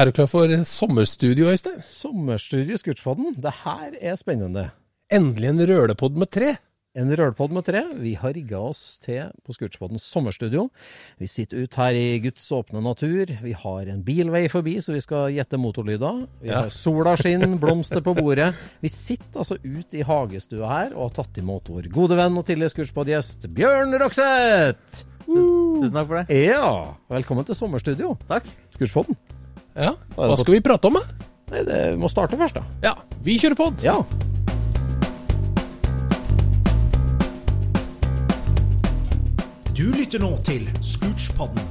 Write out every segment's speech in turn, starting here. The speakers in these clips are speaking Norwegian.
Er du klar for sommerstudio, Øystein? Sommerstudio i Scootspodden. Det her er spennende. Endelig en rølepod med tre. En rølpod med tre. Vi har rigga oss til på Scootspoddens sommerstudio. Vi sitter ut her i Guds åpne natur. Vi har en bilvei forbi, så vi skal gjette motorlyder. Vi Ja. har sola skinn, blomster på bordet. Vi sitter altså ute i hagestua her og har tatt imot vår gode venn og tidligere Scootspod-gjest Bjørn Rokseth. Tusen takk for det. Ja, velkommen til sommerstudio. Takk. Scootspodden. Ja, Hva skal vi prate om, da? Nei, det vi må starte først, da. Ja, vi kjører pod. Ja. Du lytter nå til Scootspodden,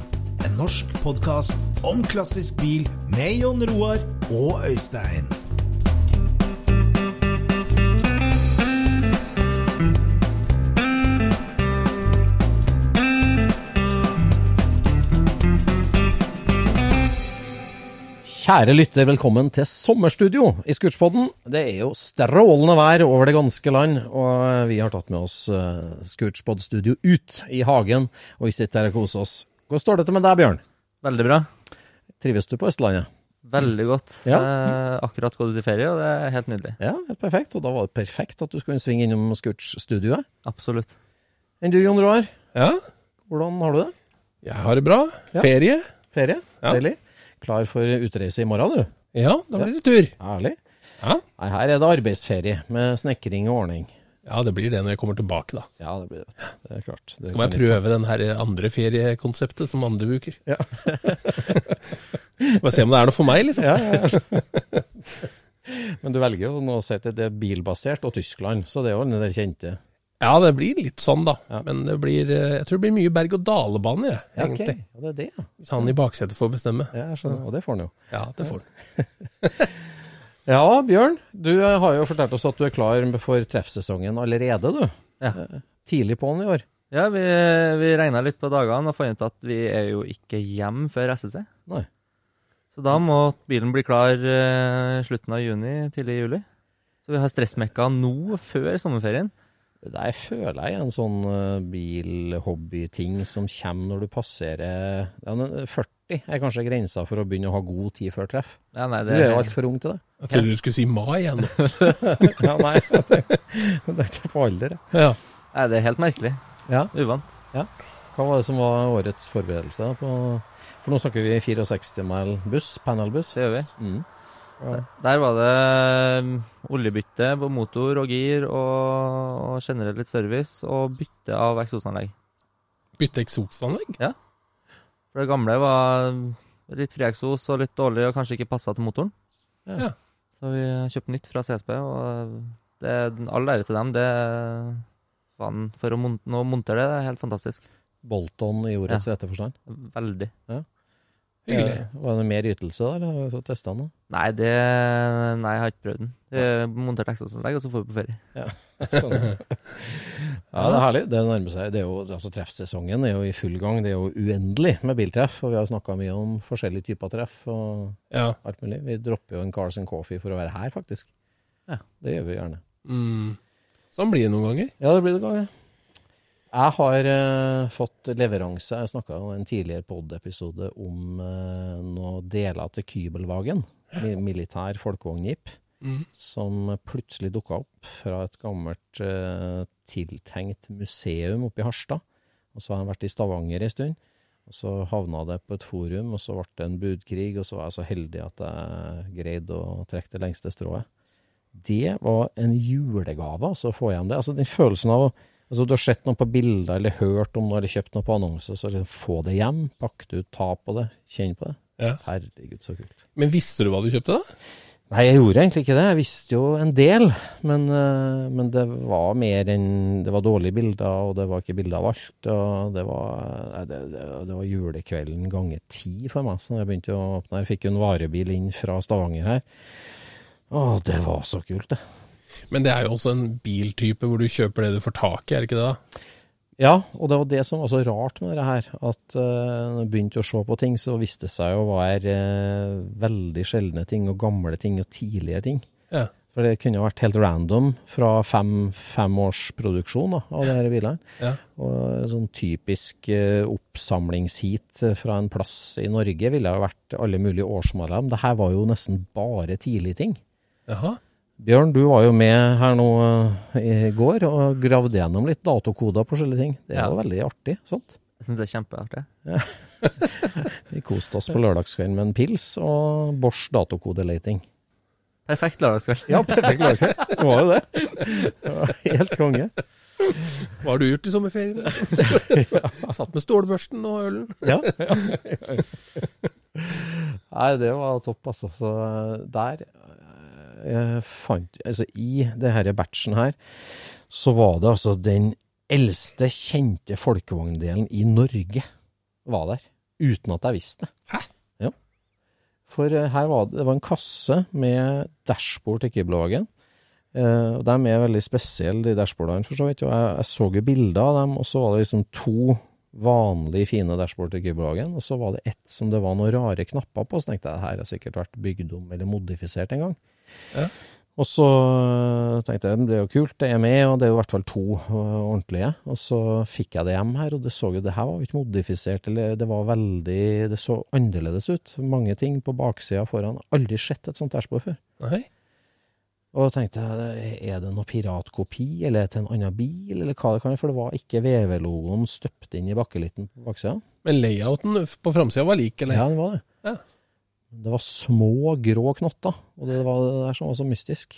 en norsk podkast om klassisk bil med Jon Roar og Øystein. Kjære lytter, velkommen til sommerstudio i Scootspodden. Det er jo strålende vær over det ganske land, og vi har tatt med oss uh, Scootspod-studio ut i hagen, og vi sitter her og koser oss. Hvordan står det til med deg, Bjørn? Veldig bra. Trives du på Østlandet? Veldig godt. Ja. Eh, akkurat gått ut i ferie, og det er helt nydelig. Ja, helt perfekt. Og da var det perfekt at du skulle svinge innom Scoots-studioet. Absolutt. Enn du, Jon Roar? Ja, Hvordan har du det? jeg har det bra. Ja. Ferie. Ferie? Ja. Klar for utreise i morgen, du? Ja, da blir det tur. Herlig. Ja. Nei, her er det arbeidsferie med snekring og ordning. Ja, det blir det når jeg kommer tilbake, da. Ja, det blir det. Det er klart. Det Skal jeg prøve den her andre feriekonseptet som andre bruker. Ja. Bare se om det er noe for meg, liksom. Ja, ja. Men du velger jo nå å si at det er bilbasert og Tyskland, så det er jo den der kjente. Ja, det blir litt sånn, da. Ja. Men det blir, eh, jeg tror det blir mye berg-og-dale-baner, egentlig. Ja, ok. egentlig. Det er det, ja. Hvis han i baksetet får bestemme. ja jeg skjønner. Og det får han jo. Ja, det får han. Ja, Bjørn. Du eh, har jo fortalt oss at du er klar for treffsesongen allerede, du. Ja. Eh, Tidlig på'n i år. Ja, vi, vi regna litt på dagene og fant ut at vi er jo ikke hjem før SSC. Nei. Så da må bilen bli klar slutten av juni, tidlig i juli. Så vi har stressmekka nå før sommerferien. Det der føler jeg er en sånn uh, bilhobbyting som kommer når du passerer ja, men 40 er kanskje grensa for å begynne å ha god tid før treff. Ja, nei, Du det er jo altfor ung til det. Jeg trodde du skulle si mai igjen. Ja, nei. Det er på alder, ja. Ja. nei, det er helt merkelig. ja. Uvant. Hva var det som var årets forberedelse? På, for nå snakker vi 64 mil buss, panelbuss. Det gjør vi. Mm. Der var det mm, oljebytte på motor og gir og, og generelt litt service og bytte av eksosanlegg. Bytte eksosanlegg? Ja. For det gamle var litt frieksos og litt dårlig og kanskje ikke passa til motoren. Ja. Så vi kjøpte nytt fra CSB, og det, all ære til dem. Det faen, For å mon montere det, det er helt fantastisk. Bolton i ordets rette forstand. Veldig. Hyggelig. Eh, Var det mer ytelse da, eller har du fått testa den? da? Nei, det Nei, jeg har ikke prøvd den. Jeg monterte ekstraanlegg, og så får vi på ferie. Sånn. ja, det er herlig. Det nærmer seg. Det er jo, altså Treffsesongen er jo i full gang. Det er jo uendelig med biltreff. Og vi har snakka mye om forskjellige typer treff og Ja. alt mulig. Vi dropper jo en Cars and Coffee for å være her, faktisk. Ja. Det gjør vi gjerne. Mm. Sånn blir det noen ganger. Ja, det blir det ganger. Jeg har uh, fått leveranse. Jeg snakka i en tidligere pod-episode om uh, noen deler til Kybelvagen. Militær folkevognjeep. Mm. Som plutselig dukka opp fra et gammelt uh, tiltenkt museum oppe i Harstad. Og så har han vært i Stavanger en stund. Og så havna det på et forum, og så ble det en budkrig, og så var jeg så heldig at jeg greide å trekke det lengste strået. Det var en julegave, altså, å få hjem det. Altså, den følelsen av å Altså, du har sett noe på bilder, eller hørt om noe, eller kjøpt noe på annonser, så liksom få det hjem, Pakk det ut, ta på det, kjenn på det. Ja. Herregud, så kult. Men visste du hva du kjøpte, da? Nei, jeg gjorde egentlig ikke det. Jeg visste jo en del, men, eh, men det var mer enn Det var dårlige bilder, og det var ikke bilder av alt. Og det var, det, det, det var julekvelden ganger ti for meg, så jeg begynte å åpne her. Fikk jo en varebil inn fra Stavanger her. Å, det var så kult, det. Men det er jo også en biltype hvor du kjøper det du får tak i, er det ikke det? da? Ja, og det var det som var så rart med det her. At uh, når jeg begynte å se på ting, så viste det seg å være uh, veldig sjeldne ting, og gamle ting, og tidligere ting. Ja. For det kunne vært helt random fra fem, fem års produksjon da, av de her bilene. Ja. Og sånn typisk uh, oppsamlingsheat fra en plass i Norge ville ha vært alle mulige årsmodeller. Men det her var jo nesten bare tidlige ting. Jaha. Bjørn, du var jo med her nå eh, i går og gravde gjennom litt datokoder på forskjellige ting. Det Ja. var veldig artig. sånt. Jeg syns det er kjempeartig. Vi koste oss på lørdagskvelden med en pils og Bosch datokodeleting. Perfekt lørdagskveld. Ja, perfekt lørdagskveld. Det var jo det. det var helt konge. Hva har du gjort i sommerferien? Satt med stålbørsten og ølen. Ja, ja. Nei, det var topp, altså. Så eh, der jeg fant Altså, i det her batchen her, så var det altså den eldste kjente folkevogndelen i Norge var der. Uten at jeg visste det. Hæ? Ja. For eh, her var det, det var en kasse med dashbord til Kybelvagen. Uh, og de er veldig spesielle, de dashbordene, for så vidt. Og jeg, jeg så jo bilder av dem, og så var det liksom to vanlig fine dashbord til Kybelvagen, og så var det ett som det var noen rare knapper på, så tenkte jeg det her har sikkert vært bygd om eller modifisert en gang. Ja. Og så tenkte jeg det er jo kult, det er med, og det er jo i hvert fall to øh, ordentlige. Og så fikk jeg det hjem her, og det så jo, det her var jo ikke modifisert, eller det var veldig, det så annerledes ut. Mange ting på baksida foran. Aldri sett et sånt dashbord før. Nei. Og tenkte jeg, er det noe piratkopi, eller til en annen bil, eller hva det kan være, for det var ikke VV-logoen støpt inn i bakkelitten på baksida. Men layouten på framsida var lik, eller? Ja, den var det. Det var små, grå knotter, og det var det der som var så mystisk.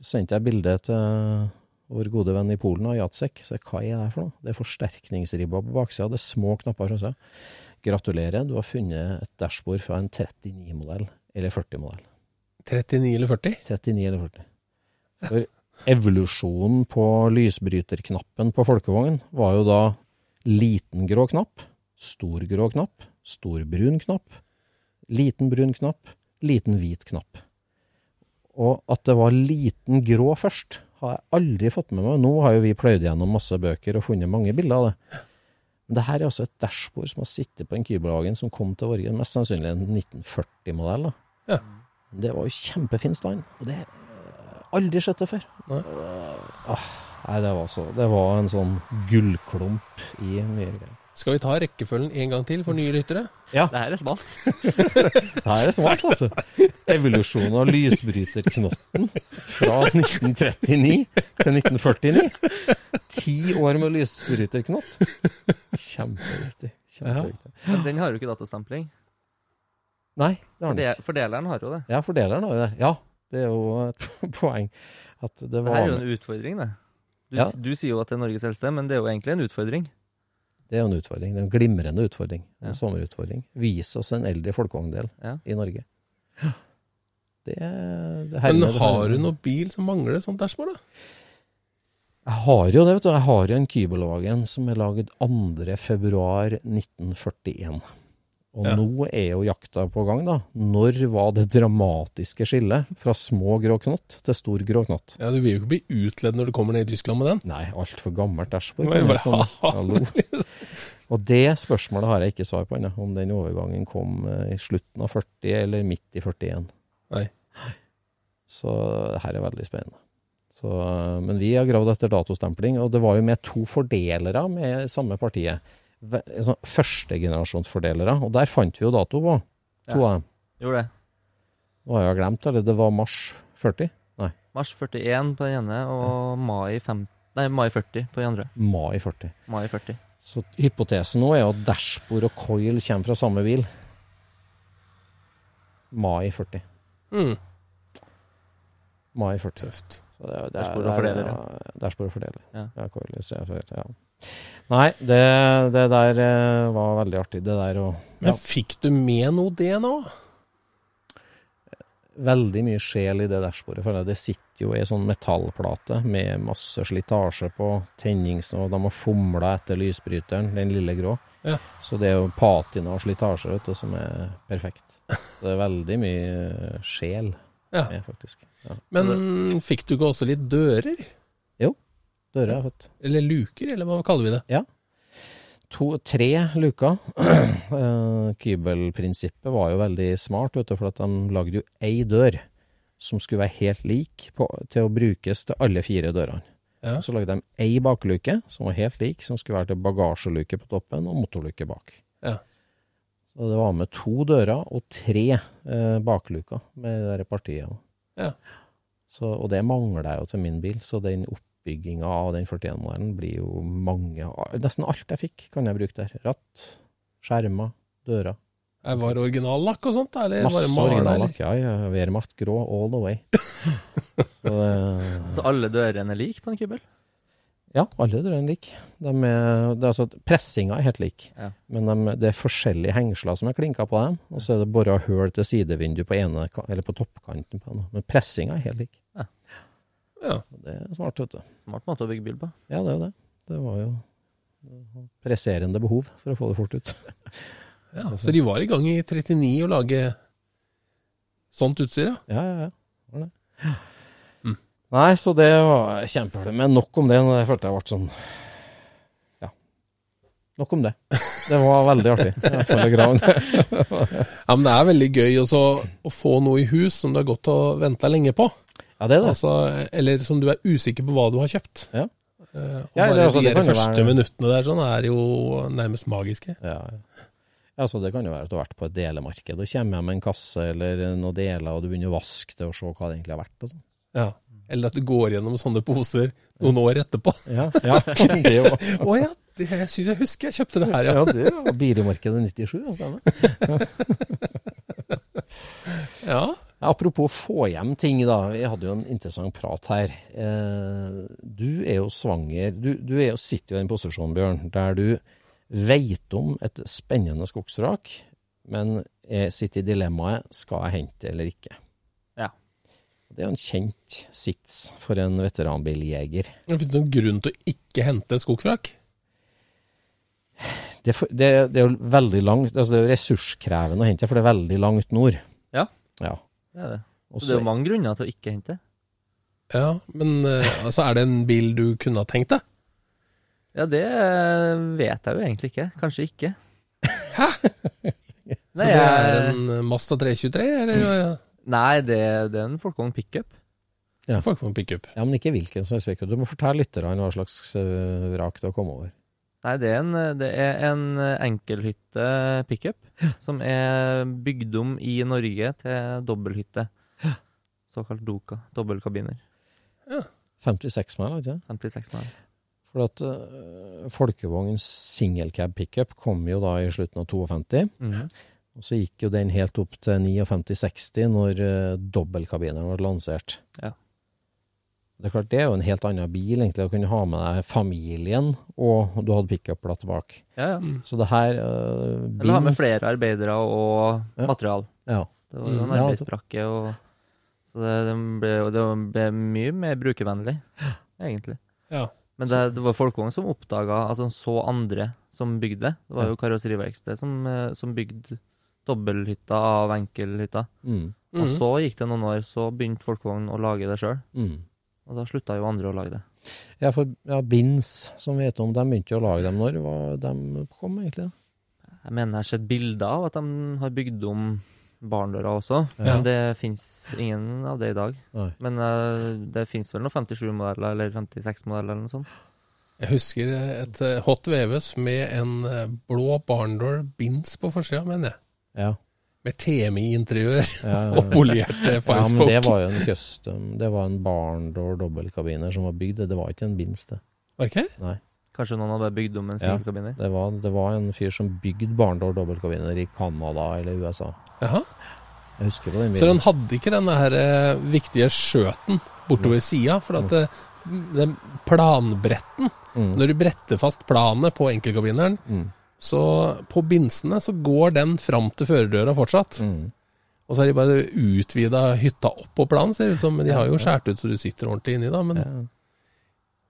Så sendte jeg bilde til vår gode venn i Polen, Jacek. Så hva er det for noe? Det er forsterkningsribba på baksida, det er små knapper fra sida. Gratulerer, du har funnet et dashbord fra en 39-modell, eller 40-modell. 39 eller 40? 39 eller 40. For evolusjonen på lysbryterknappen på folkevognen var jo da liten grå knapp, stor grå knapp, stor brun knapp, liten brun knapp, liten hvit knapp. Og at det var liten grå først, har jeg aldri fått med meg. Nå har jo vi pløyd gjennom masse bøker og funnet mange bilder av det. Men det her er altså et dashbord som har sittet på en Kybelhagen som kom til Norge, mest sannsynlig en 1940-modell. da. Ja. Det var jo kjempefin stand, og det har aldri sett det før. Nei. Åh, nei, det var, så, det var en sånn gullklump i mye greier. Skal vi ta rekkefølgen en gang til for nye lyttere? Ja, Det her er smalt. det her er smalt, altså. Evolusjonen av lysbryterknotten fra 1939 til 1949. Ti år med lysbryterknott. Kjempeviktig. Kjempeviktig. Men den har jo ikke datastempling. Nei, det har den ikke. Fordeleren har jo det. Ja, fordeleren har jo det. Ja, det er jo et poeng. At det Det her er jo en utfordring, det. Du, Ja. du sier jo at det er Norges eldste, men det er jo egentlig en utfordring. Det er jo en utfordring. Det er en glimrende utfordring. En Ja. sommerutfordring. Vis oss en eldre folkevogndel Ja. i Norge. Det, det Men har du noe bil som mangler sånt dashbord, da? Jeg har jo det, vet du. Jeg har jo en Kybelwagen som er laget 2. februar 1941. Og Ja. nå er jo jakta på gang, da. Når var det dramatiske skillet fra små grå knott til stor grå knott? Ja, Du vil jo ikke bli utledd når du kommer ned i Tyskland med den. Nei, altfor gammelt hallo. Og det spørsmålet har jeg ikke svar på ennå, om den overgangen kom eh, i slutten av 40 eller midt i 41. Nei. Så det her er veldig spennende. Så, eh, men vi har gravd etter datostempling, og det var jo med to fordelere med samme partiet. Sånn Førstegenerasjonsfordelere, og der fant vi jo dato på to av dem. Gjorde det. Nå har jeg glemt, eller det var mars 40? Mars 41 på den ene, og mai, 5, nei, mai 40 på den andre. Mai 40. Mai 40. Så hypotesen nå er jo at dashbord og coil kommer fra samme bil. Mai 40. Mm. Mai 40. Tøft. Dashbord og er- fordeler, ja. Dashbord og fordeler. Ja. Ja, coil, ja. Nei, det, det der eh, var veldig artig. Det der og Men ja, fikk du med noe det nå? Veldig mye sjel i det dashbordet. føler jeg. Det sitter jo ei sånn metallplate med masse slitasje på tennings... Og de har fomla etter lysbryteren, den lille grå. Ja. Så det er jo patina og slitasje vet du, som er perfekt. Så det er veldig mye sjel Ja. med, faktisk. Ja. Men fikk du ikke også litt dører? Dører er født. Eller luker, eller hva kaller vi det? To, tre luker. Eh, Kybelprinsippet var jo veldig smart, vet du, for at de lagde jo ei dør som skulle være helt lik på, til å brukes til alle fire dørene. Ja. Så lagde de ei bakluke som var helt lik, som skulle være til bagasjeluke på toppen og motorluke bak. Ja. Så det var med to dører og tre eh, bakluker med det partiet. Ja. Så, og det mangler jeg jo til min bil, så den oppbygginga av den 41-modellen blir jo mange Nesten alt jeg fikk, kan jeg bruke der. Ratt, skjermer, dører. Jeg var originallakk og sånt. Eller Masse det originallakk. Ja, ja. Wehrmacht grå all the way. så det, Så alle dørene er like på en kubel? ja, alle dørene er like. De er, det altså, pressinga er helt lik, Ja. men de, det er forskjellige hengsler som er klinka på dem. Og så er det bora hull til sidevindu på ene, eller på toppkanten på den. Men pressinga er helt lik. Ja. Det er smart, vet du. Smart måte å bygge bil på. Ja, det er jo det. Det var jo presserende behov for å få det fort ut. Ja, så de var i gang i 39 å lage sånt utstyr, ja? Ja, ja, ja. Var det. Mm. Nei, så det var kjempeflott. Men nok om det. når Jeg følte jeg ble sånn Ja. Nok om det. Det var veldig artig. Ja, men det er veldig gøy også å få noe i hus som du har gått og venta lenge på. Ja, det er det. Altså, eller som du er usikker på hva du har kjøpt. Ja. Eh, og Ja, bare altså, de første være- minuttene der sånn er jo nærmest magiske. Ja, ja. Altså, Det kan jo være at du har vært på et delemarked og kommer hjem med en kasse eller noen deler, og du begynner å vaske det og se hva det egentlig har vært. sånn. Ja. Eller at du går gjennom sånne poser noen år etterpå. Ja, ja, det jo Å ja, det, jeg syns jeg husker jeg kjøpte det her, ja. ja, det var bilmarkedet 97, altså. stemmer. ja. Apropos få hjem ting, da. Vi hadde jo en interessant prat her. Eh, du er jo svanger. Du, du er jo, sitter jo i den posisjonen, Bjørn, der du veit om et spennende skogsrak, men er, sitter i dilemmaet skal jeg hente det eller ikke. Ja. Det er jo en kjent sits for en veteranbiljeger. Det finnes noen grunn til å ikke hente et skogsvrak. Det, er det, det er jo veldig langt, altså det er jo ressurskrevende å hente, for det er veldig langt nord. Ja. Ja. Det er det. Også, det er jo mange grunner til å ikke hente. Ja, men eh, altså, er det en bil du kunne ha tenkt deg? Ja, det eh, vet jeg jo egentlig ikke. Kanskje ikke. Hæ? Så det er en Masta Mazda 323, eller mm. Nei, det, det er en Folkvogn pickup. Ja. Folkvogn pickup? ja, men ikke hvilken som helst. Du må fortelle lytterne hva slags eh, vrak du har kommet over. Nei, det er en, det er en enkelhytte pickup som er bygd om i Norge til dobbelthytte. Såkalt Doka. Dobbeltkabiner. Ja. 56 mil, ikke sant? 56 mil. For at uh, folkevognens singelcab pickup kom jo da i slutten av 52, Mhm. og så gikk jo den helt opp til 59-60 når uh, dobbeltkabineren ble lansert. Ja. Det er klart, det er jo en helt annen bil, egentlig, å kunne ha med deg familien, og du hadde pickup-platt bak. Ja, ja. Så det her uh, Eller ha med flere arbeidere og Ja. material. Ja. Det var jo en Mm, arbeidsbrakke, og så det, det, ble, det ble mye mer brukervennlig, egentlig. Ja. Men det, det var folkevogn som oppdaga Altså så andre som bygde det. Det var jo karosseriverksted som, eh, som bygde dobbelthytta av enkelhytta. Mm. Og Mhm. så gikk det noen år, så begynte Folkevogn å lage det sjøl. Mm. Og da slutta jo andre å lage det. Ja, for ja, Binds, som vi vet om, de begynte jo å lage dem når var de kom, egentlig? Jeg mener jeg har sett bilder av at de har bygd om barndøra også, Ja. men det fins ingen av det i dag. Nei. Men uh, det fins vel noen 57-modeller eller 56-modeller eller noe sånt. Jeg husker et eh, Hot Veves med en eh, blå barndoor bins på forsida, mener jeg. Ja. Med TMI-interiør Ja, og og Five Spoke. ja, men det var jo en custom. Det var en barndoor dobbeltkabiner som var bygd. Det var ikke en bins, det. Ikke? Nei. Kanskje noen hadde bygd om en Ja. Det var, det var en fyr som bygde barndoor dobbeltkabiner i Canada eller USA. Jaha. Jeg husker på den Så den hadde ikke her eh, viktige skjøten bortover sida, for at det, den planbretten Mm. Når du bretter fast planet på enkeltkabineren, Mm. Så på binsene så går den fram til førerdøra fortsatt. Mm. Og så har de bare utvida hytta opp på planen, ser det ut som. Men de har jo skåret ut så du sitter ordentlig inni, da. Men Ja.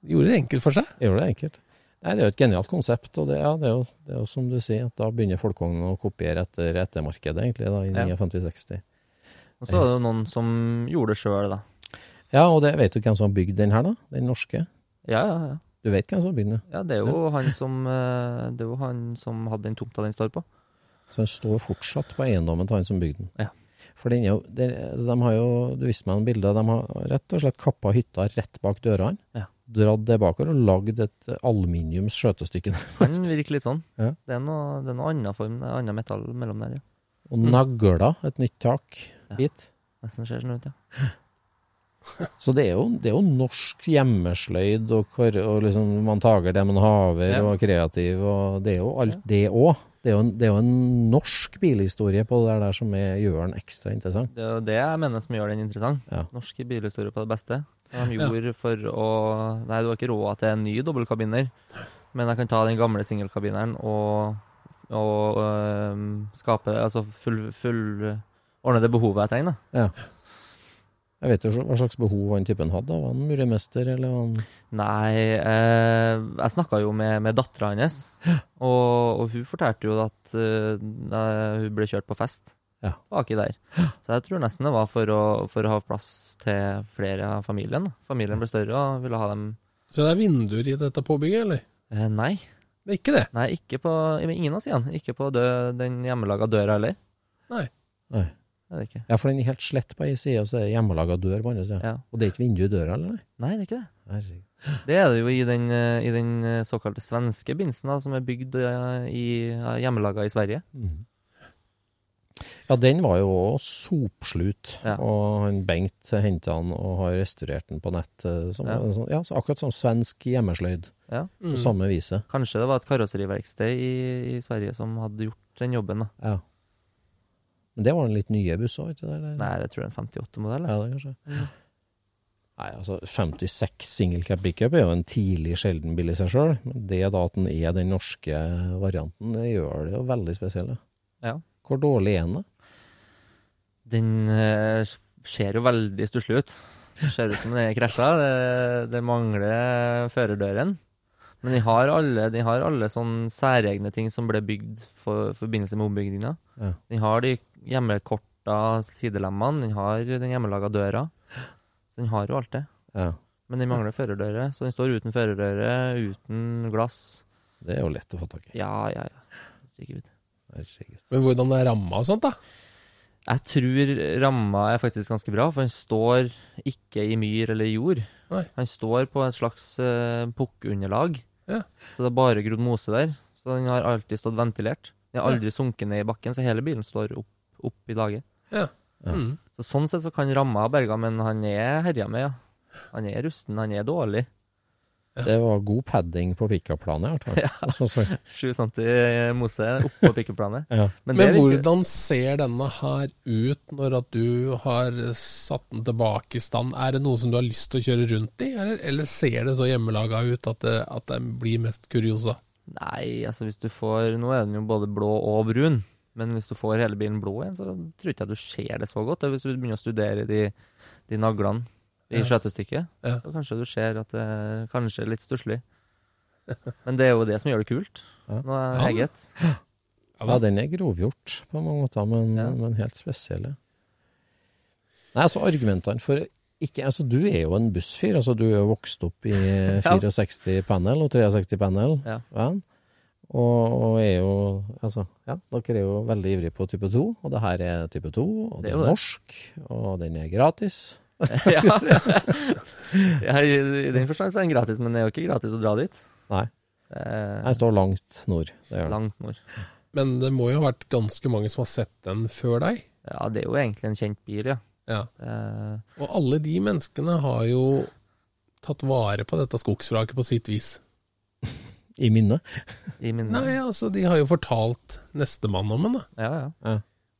de gjorde det enkelt for seg. Gjorde det enkelt. Nei, Det er jo et genialt konsept, og det, ja, det, er, jo, det er jo som du sier, at da begynner folkevognen å kopiere etter ettermarkedet, egentlig, da, i Ja. 59-60. Og så er det jo noen som gjorde det sjøl, da. Ja, og det vet du hvem som har bygd den her, da? Den norske? Ja, ja, ja. Du vet hvem som har bygd den? Ja, det er jo han som eh, Det er jo han som hadde den tomta den står på. Så den står fortsatt på eiendommen til han som bygde den. Ja. For den er jo, det, altså, de har jo, du viste meg noen bilder, de har rett og slett kappa hytta rett bak dørene, Ja. dratt det bakover og lagd et aluminiums skjøtestykke. Den virker litt sånn. Ja. Det er noe, det er noe annen form, det er annet metall mellom der, ja. Og nagla et nytt tak Ja. hit. Nesten ser sånn ut, ja. Så det er jo, det er jo norsk hjemmesløyd, og, og liksom man tager det man haver, Ja. og kreativ, og det er jo alt det òg. Det, det er jo en norsk bilhistorie på det der som er, gjør den ekstra interessant. Det er jo det jeg mener som gjør den interessant. Ja. Norsk bilhistorie på det beste. De gjorde for å Nei, du har ikke råd til en ny dobbeltkabiner, men jeg kan ta den gamle singelkabineren og, og øh, skape Altså full, full Ordne det behovet jeg trenger, da. Ja. Jeg vet jo hva slags behov han typen hadde. Var han muremester, eller var han Nei, eh, jeg snakka jo med, med dattera hans, og, og hun fortalte jo at eh, hun ble kjørt på fest Ja. baki der. Så jeg tror nesten det var for å, for å ha plass til flere av familien. Familien ble større og ville ha dem Så det er vinduer i dette påbygget, eller? eh, Nei, Det er ikke det. nei, ikke på ingen av sidene. Ikke på dø, den hjemmelaga døra heller. Nei. Det er det ikke. Ja, for den er helt slett på ei side, og så er det hjemmelaga dør på andre sida. Ja. Og det er ikke vindu i døra, eller? nei? Det er ikke det. Herregud. Det er det jo i den, eh, i den eh, såkalte svenske binsen, da, som er bygd eh, i hjemmelaga i Sverige. Mm. Ja, den var jo òg sopslut, Ja. og han Bengt henta den og har restaurert den på nett. Som, Ja. sånn- ja, så akkurat som svensk hjemmesløyd, Ja. på Mm. samme viset. Kanskje det var et karosseriverksted i, i Sverige som hadde gjort den jobben. da. Ja. Men det var en litt nye buss òg, ikke det? eller? Nei, jeg tror det er en 58-modell. Ja, det kanskje. Nei, altså 56 single-cap pickup er jo en tidlig sjelden bil i seg sjøl. Men det da at den er den norske varianten, det gjør det jo veldig spesiell. ja. Ja. Hvor dårlig er den, da? Den uh, ser jo veldig stusslig ut. Det ser ut som den er krasja. Det, det mangler førerdøren. Men de har alle, de har alle sånne særegne ting som ble bygd for forbindelse med ombygginga. Ja. De har de hjemmekorta sidelemmene, den har den hjemmelaga døra. Så den har jo alt det. Ja, Men den mangler førerdøre, så den står uten førerdøre, uten glass. Det er jo lett å få tak i. Ja, ja, ja. Herregud. Herregud. Men hvordan er ramma og sånt, da? Jeg tror ramma er faktisk ganske bra, for den står ikke i myr eller jord. Nei. Han står på et slags uh, pukkunderlag, Ja. så det er bare grodd mose der. Så den har alltid stått ventilert. Den har Ja. aldri sunket ned i bakken, så hele bilen står opp, opp i laget. Ja. Mm. Så Sånn sett så kan ramma berga, men han er herja med, ja. Han er rusten, han er dårlig. Det var god padding på pickup-planet, i hvert fall. Ja. Som- Sju centi mose oppå pikkplanet. Ja. Men, Men hvordan ser denne her ut når at du har satt den tilbake i stand? Er det noe som du har lyst til å kjøre rundt i, eller, eller ser det så hjemmelaga ut at det, at det blir mest kuriosa? Nei, altså hvis du får Nå er den jo både blå og brun, men hvis du får hele bilen blå igjen, så tror ikke jeg du ser det så godt. Hvis du begynner å studere de, de naglene i Ja. skjøtestykket, Ja. så kanskje du ser at det kanskje er litt stusslig. Men det er jo det som gjør det kult. Ja. Nå er Ja. eget. Ja, den er grovgjort på mange måter, men, Ja. men helt spesiell. Nei, altså argumentene for ikke Altså, du er jo en bussfyr. Altså, du er jo vokst opp i 64 panel og 63 panel. Ja. Og, og er jo Altså, ja, dere er jo veldig ivrige på type 2, og det her er type 2, og Det det er norsk, det. og den er gratis. ja. ja, I i den forstand så er den gratis, men det er jo ikke gratis å dra dit. Nei. Det er står langt nord. Det gjør langt nord. Men det må jo ha vært ganske mange som har sett den før deg. Ja, det er jo egentlig en kjent bil, ja. Ja. Eh, Og alle de menneskene har jo tatt vare på dette skogsvraket på sitt vis. I minnet? I min Nei, altså, de har jo fortalt nestemann om den, da. Ja, ja.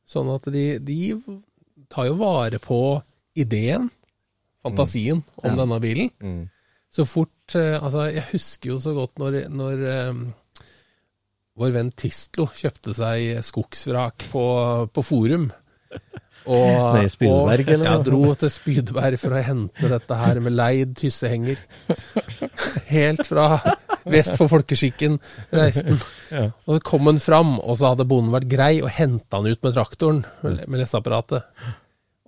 Sånn at de, de tar jo vare på ideen, fantasien, om Ja. denne bilen. Mm. Så fort eh, Altså, jeg husker jo så godt når, når um, vår venn Tistlo kjøpte seg skogsvrak på, på Forum. Og, Nei, og, Ja, dro til Spydberg for å hente dette her med leid tyssehenger. Helt fra vest for folkeskikken reiste han. Ja. Og så kom han fram, og så hadde bonden vært grei og henta han ut med traktoren, med med leseapparatet.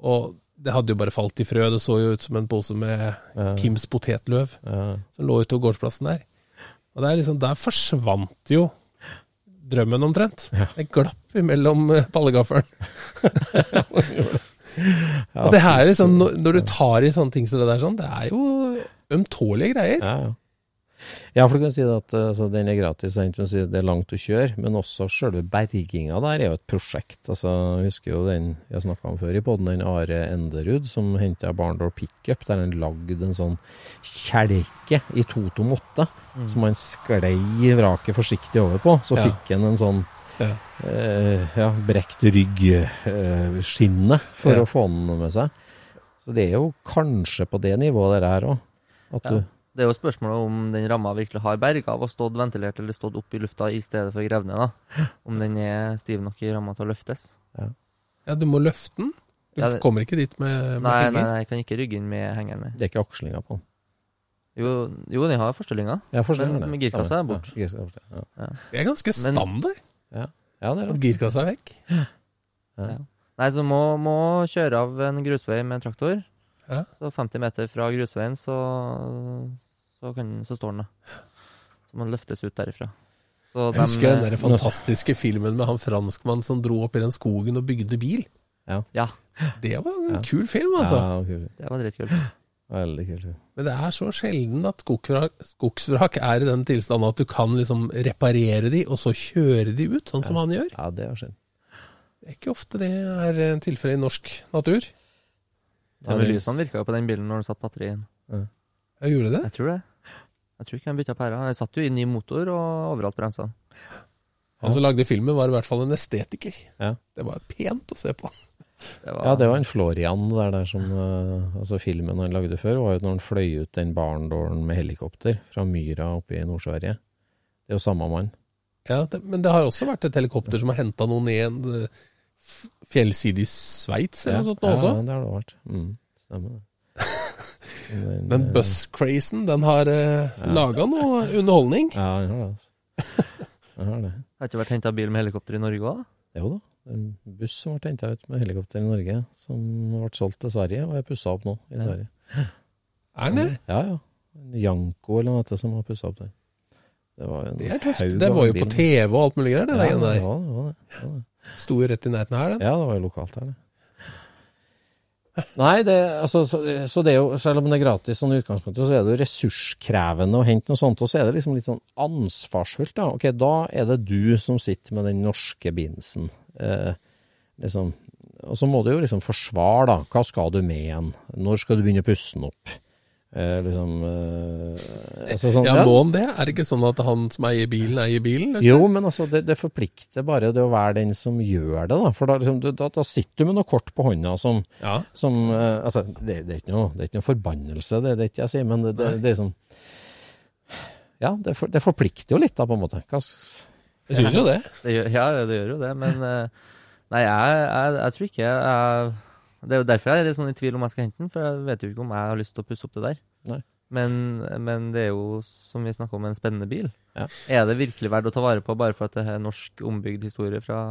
Og det hadde jo bare falt i frø, det så jo ut som en pose med Ja. Kims potetløv Ja. som lå ute på gårdsplassen der. Og er liksom, der forsvant jo drømmen omtrent. Ja. Det glapp imellom eh, pallegaffelen. Og det her er liksom, når, når du tar i sånne ting som det der, sånn, det er jo ømtålige greier. Ja, ja. Ja, for du kan si det at altså, den er gratis, si det er langt å kjøre, men også selve berginga der er jo et prosjekt. Altså, jeg husker jo den jeg snakka om før i poden, den Are Enderud som henta Barndor pickup, der han lagde en sånn kjelke i 228 som han sklei vraket forsiktig over på. Så Ja. fikk han en sånn Ja. eh, ja, brekt rygg-skinne for Ja. å få den med seg. Så det er jo kanskje på det nivået der òg. At du Det er jo spørsmålet om den ramma virkelig har berga av å stått ventilert eller stått opp i lufta i stedet for grevne. da. Om den er stiv nok i ramma til å løftes. Ja, du må løfte den. Du Ja, det- kommer ikke dit med, med Nei, nei, henger. nei, jeg kan ikke rygge inn med hengeren. Det er ikke akslinga på den. Jo, jo den har. Jeg forstår Men med girkassa er bort. Ja, girkassa er bort, ja. Det er ganske Men- standard Ja, det er at det. girkassa er vekk. Nei, så må, må kjøre av en grusvei med en traktor. Ja. Så 50 meter fra grusveien, så, så, kan, så står den, da. Så man løftes ut derifra. Så Jeg husker den eh, der fantastiske filmen med han franskmannen som dro opp i den skogen og bygde bil. Ja, Det var en Ja. kul film, altså. Ja, kult. det var dritkult. Veldig kult. Men det er så sjelden at skogsvrak, skogsvrak er i den tilstanden at du kan liksom reparere de, og så kjøre de ut, sånn som han gjør. Ja, det er skjedd. Det er ikke ofte det er eh, tilfellet i norsk natur. Ja, men lysene virka jo på den bilen når den satt batterien. inn. Jeg gjorde det. Jeg tror det. Jeg tror ikke han bytta pæra. Han satt jo i ny motor og overalt bremsa. Han som lagde filmen, var i hvert fall en estetiker. Ja. Det var pent å se på. Det var, Ja, det var en Florian der, der som eh, Altså, filmen han lagde før, var jo når han fløy ut den barndålen med helikopter fra Myra oppe i Nord-Sverige. Det er jo samme mann. Ja, det, Men det har også vært et helikopter som har henta noen i en eh, fjellside i Sveits eller noe sånt nå ja, også. Ja, det har det vært. Mm, stemmer det. Den, eh, buss-crazen, den har uh, Ja. laga noe underholdning. Ja, den har det, altså. Den har det. Har ikke vært henta bil med helikopter i Norge òg? Jo da. En buss som ble henta ut med helikopter i Norge, som ble solgt til Sverige, og er pussa opp nå i Ja. Sverige. Er den det? Ja, ja. Janko eller noe sånt som var pussa opp der. Det var en Det er tøft. Det var jo på. TV og alt mulig greier, det ja, der greiene det var det. Det, var det. Sto jo rett i nærheten her, den. Ja, det var jo lokalt her, det. Nei, det, altså, så, så det er jo, selv om det er gratis sånn utgangspunktet, så er det jo ressurskrevende å hente noe sånt, og så er det liksom litt sånn ansvarsfullt, da. Ok, da er det du som sitter med den norske binsen. Eh, liksom, og så må du jo liksom forsvare, da. Hva skal du med den? Når skal du begynne å pusse den opp? Eh, liksom eh, altså sånn, Ja, må han det? Er det ikke sånn at han som eier bilen, eier bilen? Liksom? Jo, men altså, det, det forplikter bare det å være den som gjør det, da. For da, liksom, da, da sitter du med noe kort på hånda som, Ja. som eh, Altså, det, det, er ikke noe, det er ikke noe forbannelse, det, det er ikke jeg sier, men det, det, det er sånn Ja, det, for, det forplikter jo litt, da, på en måte. Hva, Jeg syns jo det. Det gjør, ja, det gjør jo det, men eh, Nei, jeg, jeg, jeg tror ikke jeg, Det er jo derfor jeg er litt sånn i tvil om jeg skal hente den, for jeg vet jo ikke om jeg har lyst til å pusse opp det der. Nei. Men, men det er jo, som vi snakker om, en spennende bil. Ja. Er det virkelig verdt å ta vare på bare for at det er norsk ombygd historie fra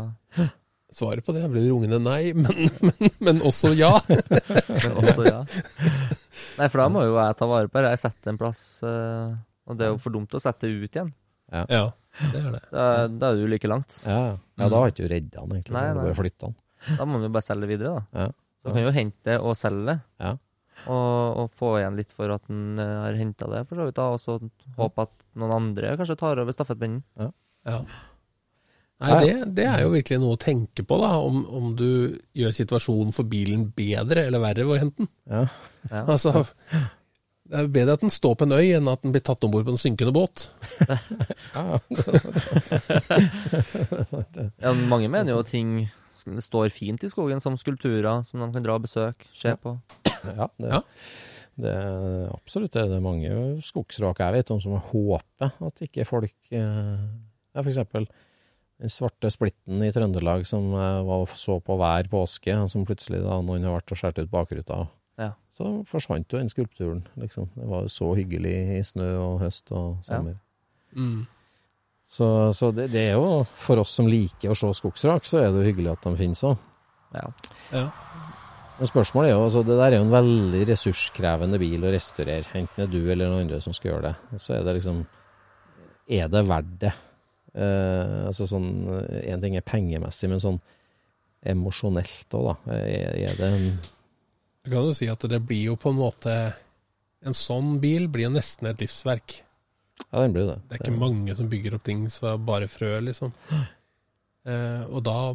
Svaret på det blir rungende nei, men, men, men også ja. Men også, ja. Nei, for da må jo jeg ta vare på det. Jeg setter en plass, eh, og det er jo for dumt å sette det ut igjen. Ja, det er det. Da, da er du like langt. Ja, ja da har ikke du redda den, egentlig. Nei, da har du bare flytta den. Da må du bare selge det videre, da. Ja. Så kan jo hente det og selge det. Ja. Og, og få igjen litt for at en eh, har henta det, for så vidt. da, Og så håpe at noen andre kanskje tar over stafettpinnen. Ja. Nei, det, det er jo virkelig noe å tenke på, da. Om, om du gjør situasjonen for bilen bedre eller verre ved å hente den. Ja. Ja. Altså, det er bedre at den står på en øy, enn at den blir tatt om bord på en synkende båt. Ja. Ja, mange mener jo ting står fint i skogen som skulpturer som de kan dra og besøke, se på. Ja, det, Ja. det er absolutt det. Det er mange skogsrak jeg vet om som håper at ikke folk eh, Ja, for eksempel den svarte splitten i Trøndelag som var og så på hver påske, som plutselig da noen har vært og skåret ut bakruta. Ja. Så forsvant jo den skulpturen, liksom. Det var jo så hyggelig i snø og høst og sommer. Mm. Så, så det, det er jo, for oss som liker å se skogsrak, så er det jo hyggelig at de finnes òg. Ja. Ja. Men spørsmålet er jo, altså det der er jo en veldig ressurskrevende bil å restaurere, enten det er du eller noen andre som skal gjøre det. Så er det liksom, er det verdt det? Eh, altså sånn, en ting er pengemessig, men sånn emosjonelt òg, da. Er, er det en Du kan jo si at det blir jo på en måte En sånn bil blir jo nesten et livsverk. Ja, den blir det. Det er ikke mange som bygger opp ting fra bare frø, liksom. Eh, og da,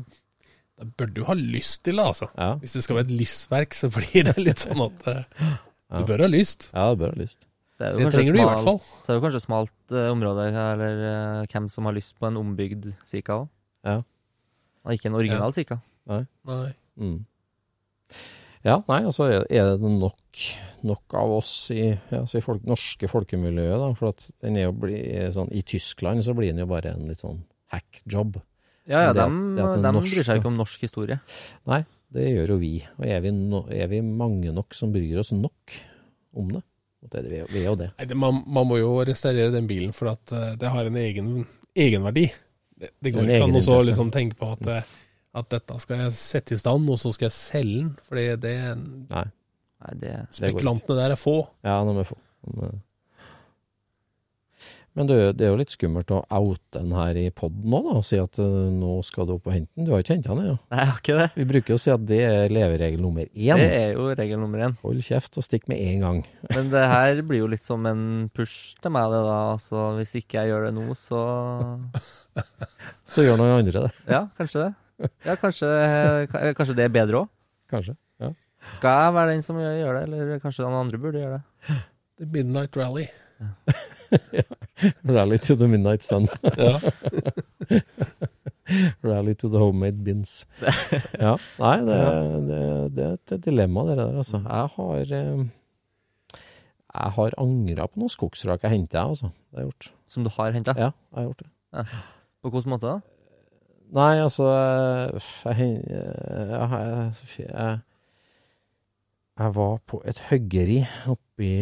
da bør du ha lyst til det, altså. Ja, Hvis det skal være et livsverk, så blir det litt sånn at eh, du bør ha lyst. ja, det bør ha lyst. Det, Det trenger smalt, du i hvert fall. Så er det kanskje smalt eh, område, eller eh, hvem som har lyst på en ombygd Sika òg. Ja. Og ikke en original Sika. Nei. Mm. Ja, nei, altså er er det nok, nok av oss i, ja, altså i folk, norske folkemiljøet, da, for at den er jo bli, sånn, i Tyskland så blir den jo bare en litt sånn hackjob. Ja, ja, det dem, det dem norske- bryr seg ikke om norsk historie. Nei, det gjør jo vi. Og er vi, no, er vi mange nok som bryr oss nok om det? Og det vi, vi er jo det. Nei, det, man, man må jo restaurere den bilen for at eh, det har en egen egenverdi. Det, det går ikke an å liksom tenke på at, eh, at dette skal jeg sette i stand, og så skal jeg selge den. Fordi det, Nei, Nei, det det spekulantene der er få. Ja, de er få. få. Men, Men du, det er jo litt skummelt å oute den her i poden nå, da, og si at uh, nå skal du opp og hente den. Du har ikke henta den ennå. Nei, jeg har ikke det. Vi bruker jo å si at det er leveregel nummer én. Det er jo regel nummer én. Hold kjeft og stikk med en gang. Men det her blir jo litt som en push til meg, det da. Altså, hvis ikke jeg gjør det nå, så Så gjør noen andre det, Ja, kanskje det. Ja, kanskje, kanskje det er bedre òg. kanskje. Ja. Skal jeg være den som gjør det, eller kanskje noen andre burde gjøre det? The Midnight Rally. Rally to the midnight sun. Ja. Rally to the homemade bins. Ja, nei, det, det, det er et dilemma, det der, altså. Jeg har eh, Jeg har angra på noen skogsrak jeg henta, altså. Det har jeg gjort. Som du har henta? Ja, jeg har gjort det. På hvilken måte da? Nei, altså eh, Jeg, eh, jeg, jeg, jeg, jeg var på et høggeri oppe i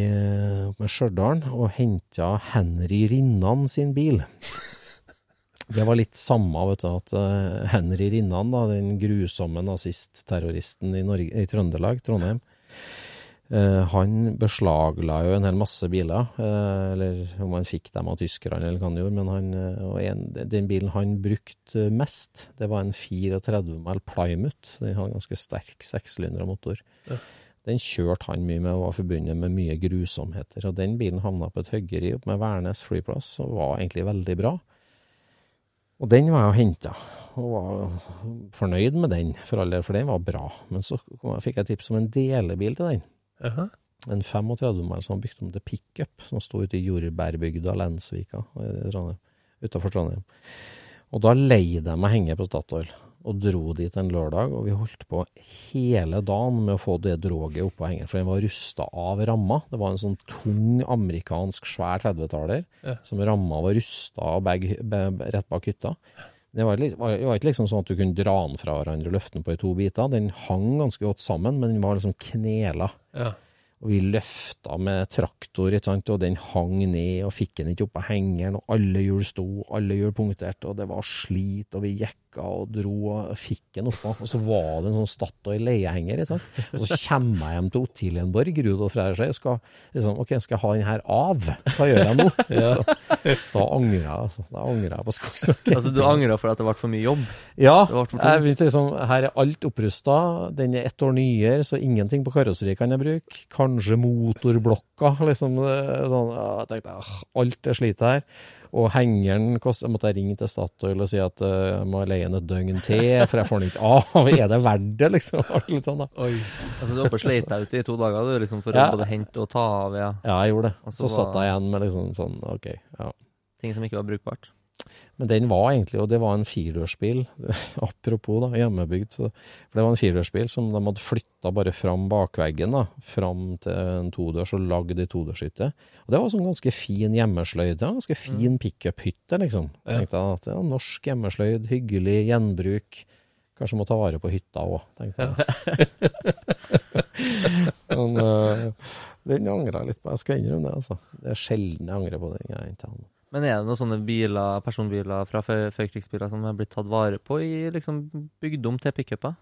med Stjørdal og henta Henry Rinnan sin bil. Det var litt samme, vet du, at eh, Henry Rinnan, da, den grusomme nazistterroristen i, Norge, i Trøndelag, Trondheim, eh, han beslagla jo en hel masse biler, eh, eller om han fikk dem av tyskerne, eller hva han gjorde, men han, eh, en, den bilen han brukte mest, det var en 34 mil Plymouth. Den hadde en ganske sterk sekssylindra motor. Den kjørte han mye med og var forbundet med mye grusomheter. Og den bilen havna på et høggeri oppe med Værnes flyplass og var egentlig veldig bra. Og den var jeg og henta, og var fornøyd med den, for all del, for den var bra. Men så fikk jeg tips om en delebil til den. En 35-mann som var bygd om til pickup, som sto ute i jordbærbygda Lensvika utafor Trondheim. Og da leide jeg meg henge på Statoil, og dro dit en lørdag, og vi holdt på hele dagen med å få det droget oppå hengeren, for den var rusta av ramma. Det var en sånn tung amerikansk svær 30-taller, Ja. som ramma var rusta av rett bak hytta. Det var, det var ikke liksom sånn at du kunne dra den fra hverandre og løfte den på i to biter. Den hang ganske godt sammen, men den var liksom knela. Ja. Og vi løfta med traktor, og den hang ned, og fikk den ikke opp av hengeren, og alle hjul sto, alle hjul punkterte, og det var slit, og vi jekka og dro og fikk den oppå. Og så var det en sånn Statoil leiehenger, ikke sant. Og så kommer jeg hjem til Ottilienborg, Rudolf Reiersøy, og skal liksom, ok, skal jeg ha den her av? Hva gjør jeg nå? Så, da angrer jeg, altså. Da angrer jeg på Skogsverket. Altså, du angrer for at det ble for mye jobb? Ja, jeg begynte liksom, her er alt opprusta. Den er ett år nyere, så ingenting på karosseriet kan jeg bruke. Kanskje motorblokka, liksom. Sånn, jeg tenkte, alt er slitet her. Og hengeren kost, måtte jeg ringe til Statoil og si at eh, jeg må leie den et døgn til, for jeg får den ikke av. Er det verdt det, liksom? Litt sånn, da. Oi. Altså, du var på og sleit deg ut i to dager du, liksom, for Ja. å både hente og ta av ja. Ja, jeg gjorde det. Altså, så var... satt jeg igjen med liksom sånn, ok, ja. ting som ikke var brukbart. Men den var egentlig, og det var en firedørsbil, apropos da, hjemmebygd, så, for det var en firedørsbil som de hadde flytta bare fram bakveggen, da, fram til en todørs og lagd i todørshytte. Og det var sånn ganske fin hjemmesløyd, ja, ganske fin pickup-hytte, liksom. Ja. Tenkte jeg at ja, norsk hjemmesløyd, hyggelig gjenbruk, kanskje må ta vare på hytta òg, tenkte jeg. Men uh, den angrer jeg litt på, jeg skal innrømme det, altså. Det er sjelden jeg angrer på den. Jeg ikke. Men er det noen sånne biler, personbiler fra før- førkrigsbiler som har blitt tatt vare på i liksom bygd om til pickuper?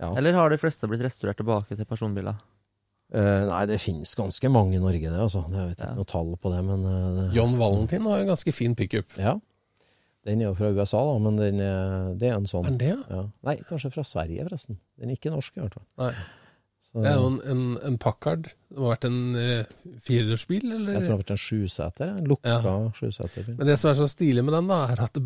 Ja. Eller har de fleste blitt restaurert tilbake til personbiler? Uh, nei, det finnes ganske mange i Norge, det. altså. Jeg vet ikke Ja. noe tall på det, men uh, John Valentin har en ganske fin pickup. Ja. Den er jo fra USA, da, men den er, det er en Er sånn. den det, ja? Ja. Nei, kanskje fra Sverige, forresten. Den er ikke norsk, i hvert fall. Nei. Så, Det er jo en, en, en Packard. Det må ha vært en uh, firedørsbil, jeg tror det har vært en sjuseter. En lukka Ja. sjuseter. Men det som er så stilig med den, da, er at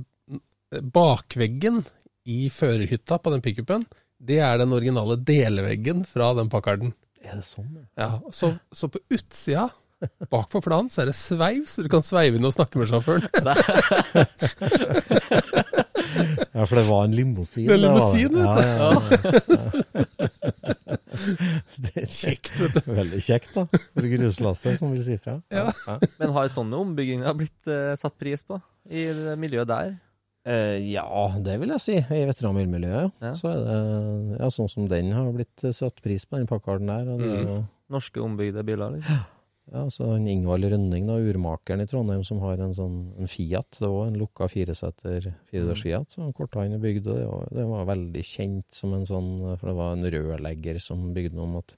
bakveggen i førerhytta på den pickupen, det er den originale delveggen fra den Packarden. Er det sånn? ja? Ja, så, så på utsida, bak på planen, så er det sveiv, så du kan sveive inn og snakke med sjåføren. Ja, for det var en limousin. Det er limousin, vet du. Ja, ja, ja, ja. Det er Kjekt, vet du. Veldig kjekt, da. For gruslasset, som vil si fra. Ja. Men har sånne ombygginger blitt uh, satt pris på i miljøet der? Uh, ja, det vil jeg si. I veteranbilmiljøet, Ja. så er det ja, sånn som den har blitt satt pris på, den Packarden der. Og det, er jo- Norske ombygde biler? Liksom. Ja, så han Ingvald Rønning, da, urmakeren i Trondheim, som har en sånn en Fiat. Det var en lukka fireseter, firedørs Fiat, som han Kortheim bygde. Det var, det var veldig kjent som en sånn For det var en rørlegger som bygde den om at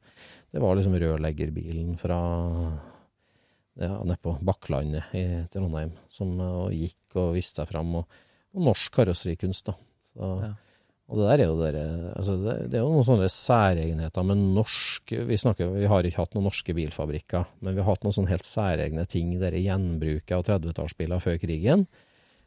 Det var liksom rørleggerbilen fra ja, nedpå Bakklandet i Trondheim, som og gikk og viste seg fram. Og, og norsk karosserikunst, da. Så, Ja. Og det der er jo dere, altså det, det er jo noen sånne særegenheter med norsk vi, snakker, vi har ikke hatt noen norske bilfabrikker, men vi har hatt noen sånne helt særegne ting. Dere gjenbruket av 30-tallsbiler før krigen.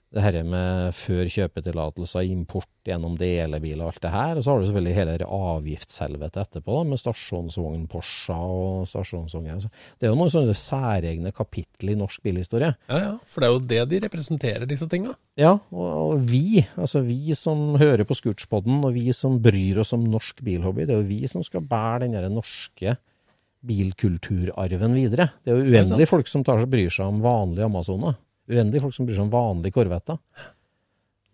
Det her med før kjøpetillatelser, import gjennom delebiler og alt det her. Og så har du selvfølgelig hele avgiftshelvetet etterpå, da, med stasjonsvogn Porsche og stasjonsvogner. Det er jo noen sånne særegne kapittel i norsk bilhistorie. Ja, ja, for det er jo det de representerer, disse tinga. Ja, og, og vi, altså vi som hører på Scootspodden, og vi som bryr oss om norsk bilhobby, det er jo vi som skal bære den derre norske bilkulturarven videre. Det er jo uendelig folk som tar, bryr seg om vanlige Amazoner. Uendelig folk som bryr seg om vanlige Corvetter.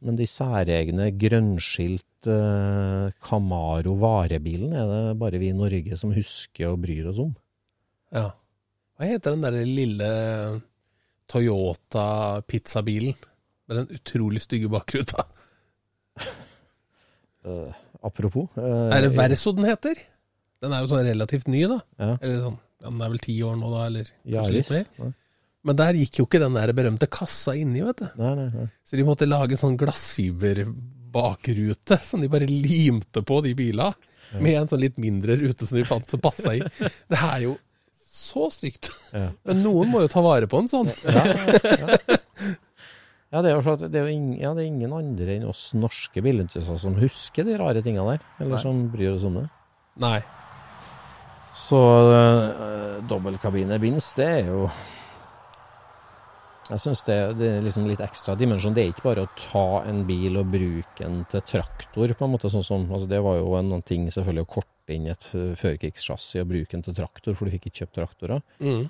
Men de særegne grønnskilt eh, Camaro varebilen er det bare vi i Norge som husker og bryr oss om. Ja. Hva heter den der lille Toyota pizzabilen med den utrolig stygge bakruta? uh, apropos uh, Er det Verso den heter? Den er jo sånn relativt ny, da. Ja, Eller sånn, Den er vel ti år nå, da, eller kanskje litt mer. Nei, Men der gikk jo ikke den der berømte kassa inni, vet du. nei, nei. Så de måtte lage en sånn glassfiberbakrute som de bare limte på de bila, med en sånn litt mindre rute som de fant som passa i. Det er jo så stygt. Ja. Men noen må jo ta vare på en sånn. Ja, det er jo, at det er jo ingen, ja, det er ingen andre enn oss norske bilentusiaster som husker de rare tingene der, eller Nei. som bryr oss om det. Nei. Så uh, dobbeltkabinebins, det er jo Jeg syns det, det er liksom litt ekstra dimensjon. Det er ikke bare å ta en bil og bruke den til traktor, på en måte. sånn som, altså Det var jo en ting selvfølgelig å korte inn et førerkrigssjassi og bruke den til traktor, for du fikk ikke kjøpt traktorer. Mm.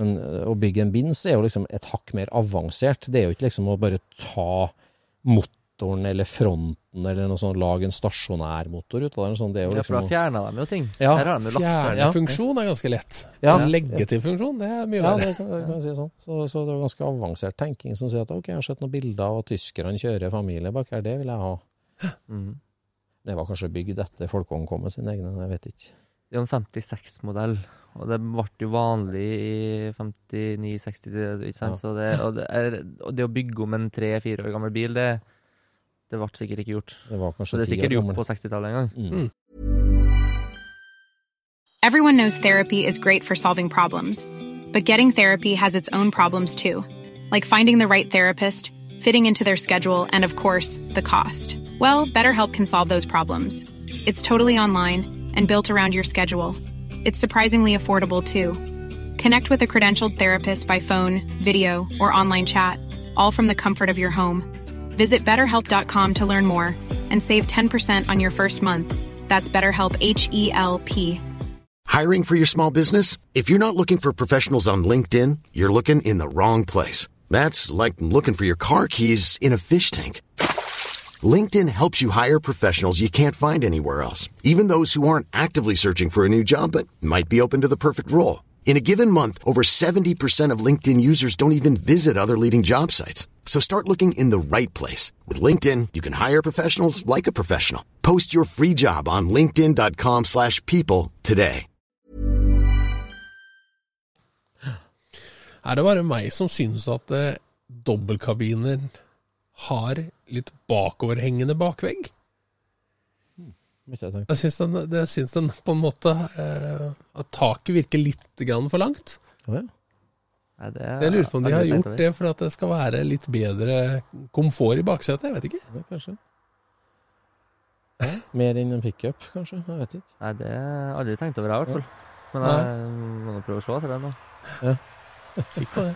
Men eh, å bygge en bins er jo liksom et hakk mer avansert. Det er jo ikke liksom å bare ta motoren eller fronten eller noe sånt, lage en stasjonær motor ut av det. Sånn, det jo Ja, for da liksom, fjerna de jo ting. Ja. Fjernefunksjon er ganske lett. Ja. Legge til funksjon, det er mye ja, verre. kan, kan si sånn. Så, så det er ganske avansert tenking som sier at ok, jeg har sett noen bilder av at tyskerne kjører familie bak her, det vil jeg ha. Mm. Det var kanskje bygd etter Folkvogn kom med sine egne, jeg vet ikke. Det er en 56-modell, og det ble jo vanlig i 59-60, ikke sant? Ja. Så det, og, det er, og det å bygge om en tre-fire år gammel bil, det, det ble sikkert ikke gjort. Det var kanskje det er sikkert gjort på 60-tallet en gang. Mm. Everyone knows therapy is great for solving problems, but getting therapy has its own problems too, like finding the right therapist, fitting into their schedule, and of course, the cost. Well, BetterHelp can solve those problems. It's totally online and built around your schedule. It's surprisingly affordable too. Connect with a credentialed therapist by phone, video, or online chat, all from the comfort of your home. Visit betterhelp.com to learn more and save 10% on your first month. That's BetterHelp H E L P. Hiring for your small business? If you're not looking for professionals on LinkedIn, you're looking in the wrong place. That's like looking for your car keys in a fish tank. LinkedIn helps you hire professionals you can't find anywhere else, even those who aren't actively searching for a new job but might be open to the perfect role. In a given month, over 70% of LinkedIn users don't even visit other leading job sites. So start looking in the right place. With LinkedIn, you can hire professionals like a professional. Post your free job on linkedin.com/people slash people today. Er det bare meg som synes at eh, dobbeltkabiner har litt bakoverhengende bakvegg? Ikke jeg syns den, det syns den på en måte eh, At taket virker litt grann for langt. Oh, ja. Nei, det Så jeg lurer på om de har gjort det for at det skal være litt bedre komfort i baksetet. Jeg vet ikke. Ja, kanskje. Ja, mer enn en pickup, kanskje. Jeg vet ikke. Nei, det har jeg aldri tenkt over, jeg, i hvert fall. Men jeg må nå prøve å se etter det nå. Kikk på det.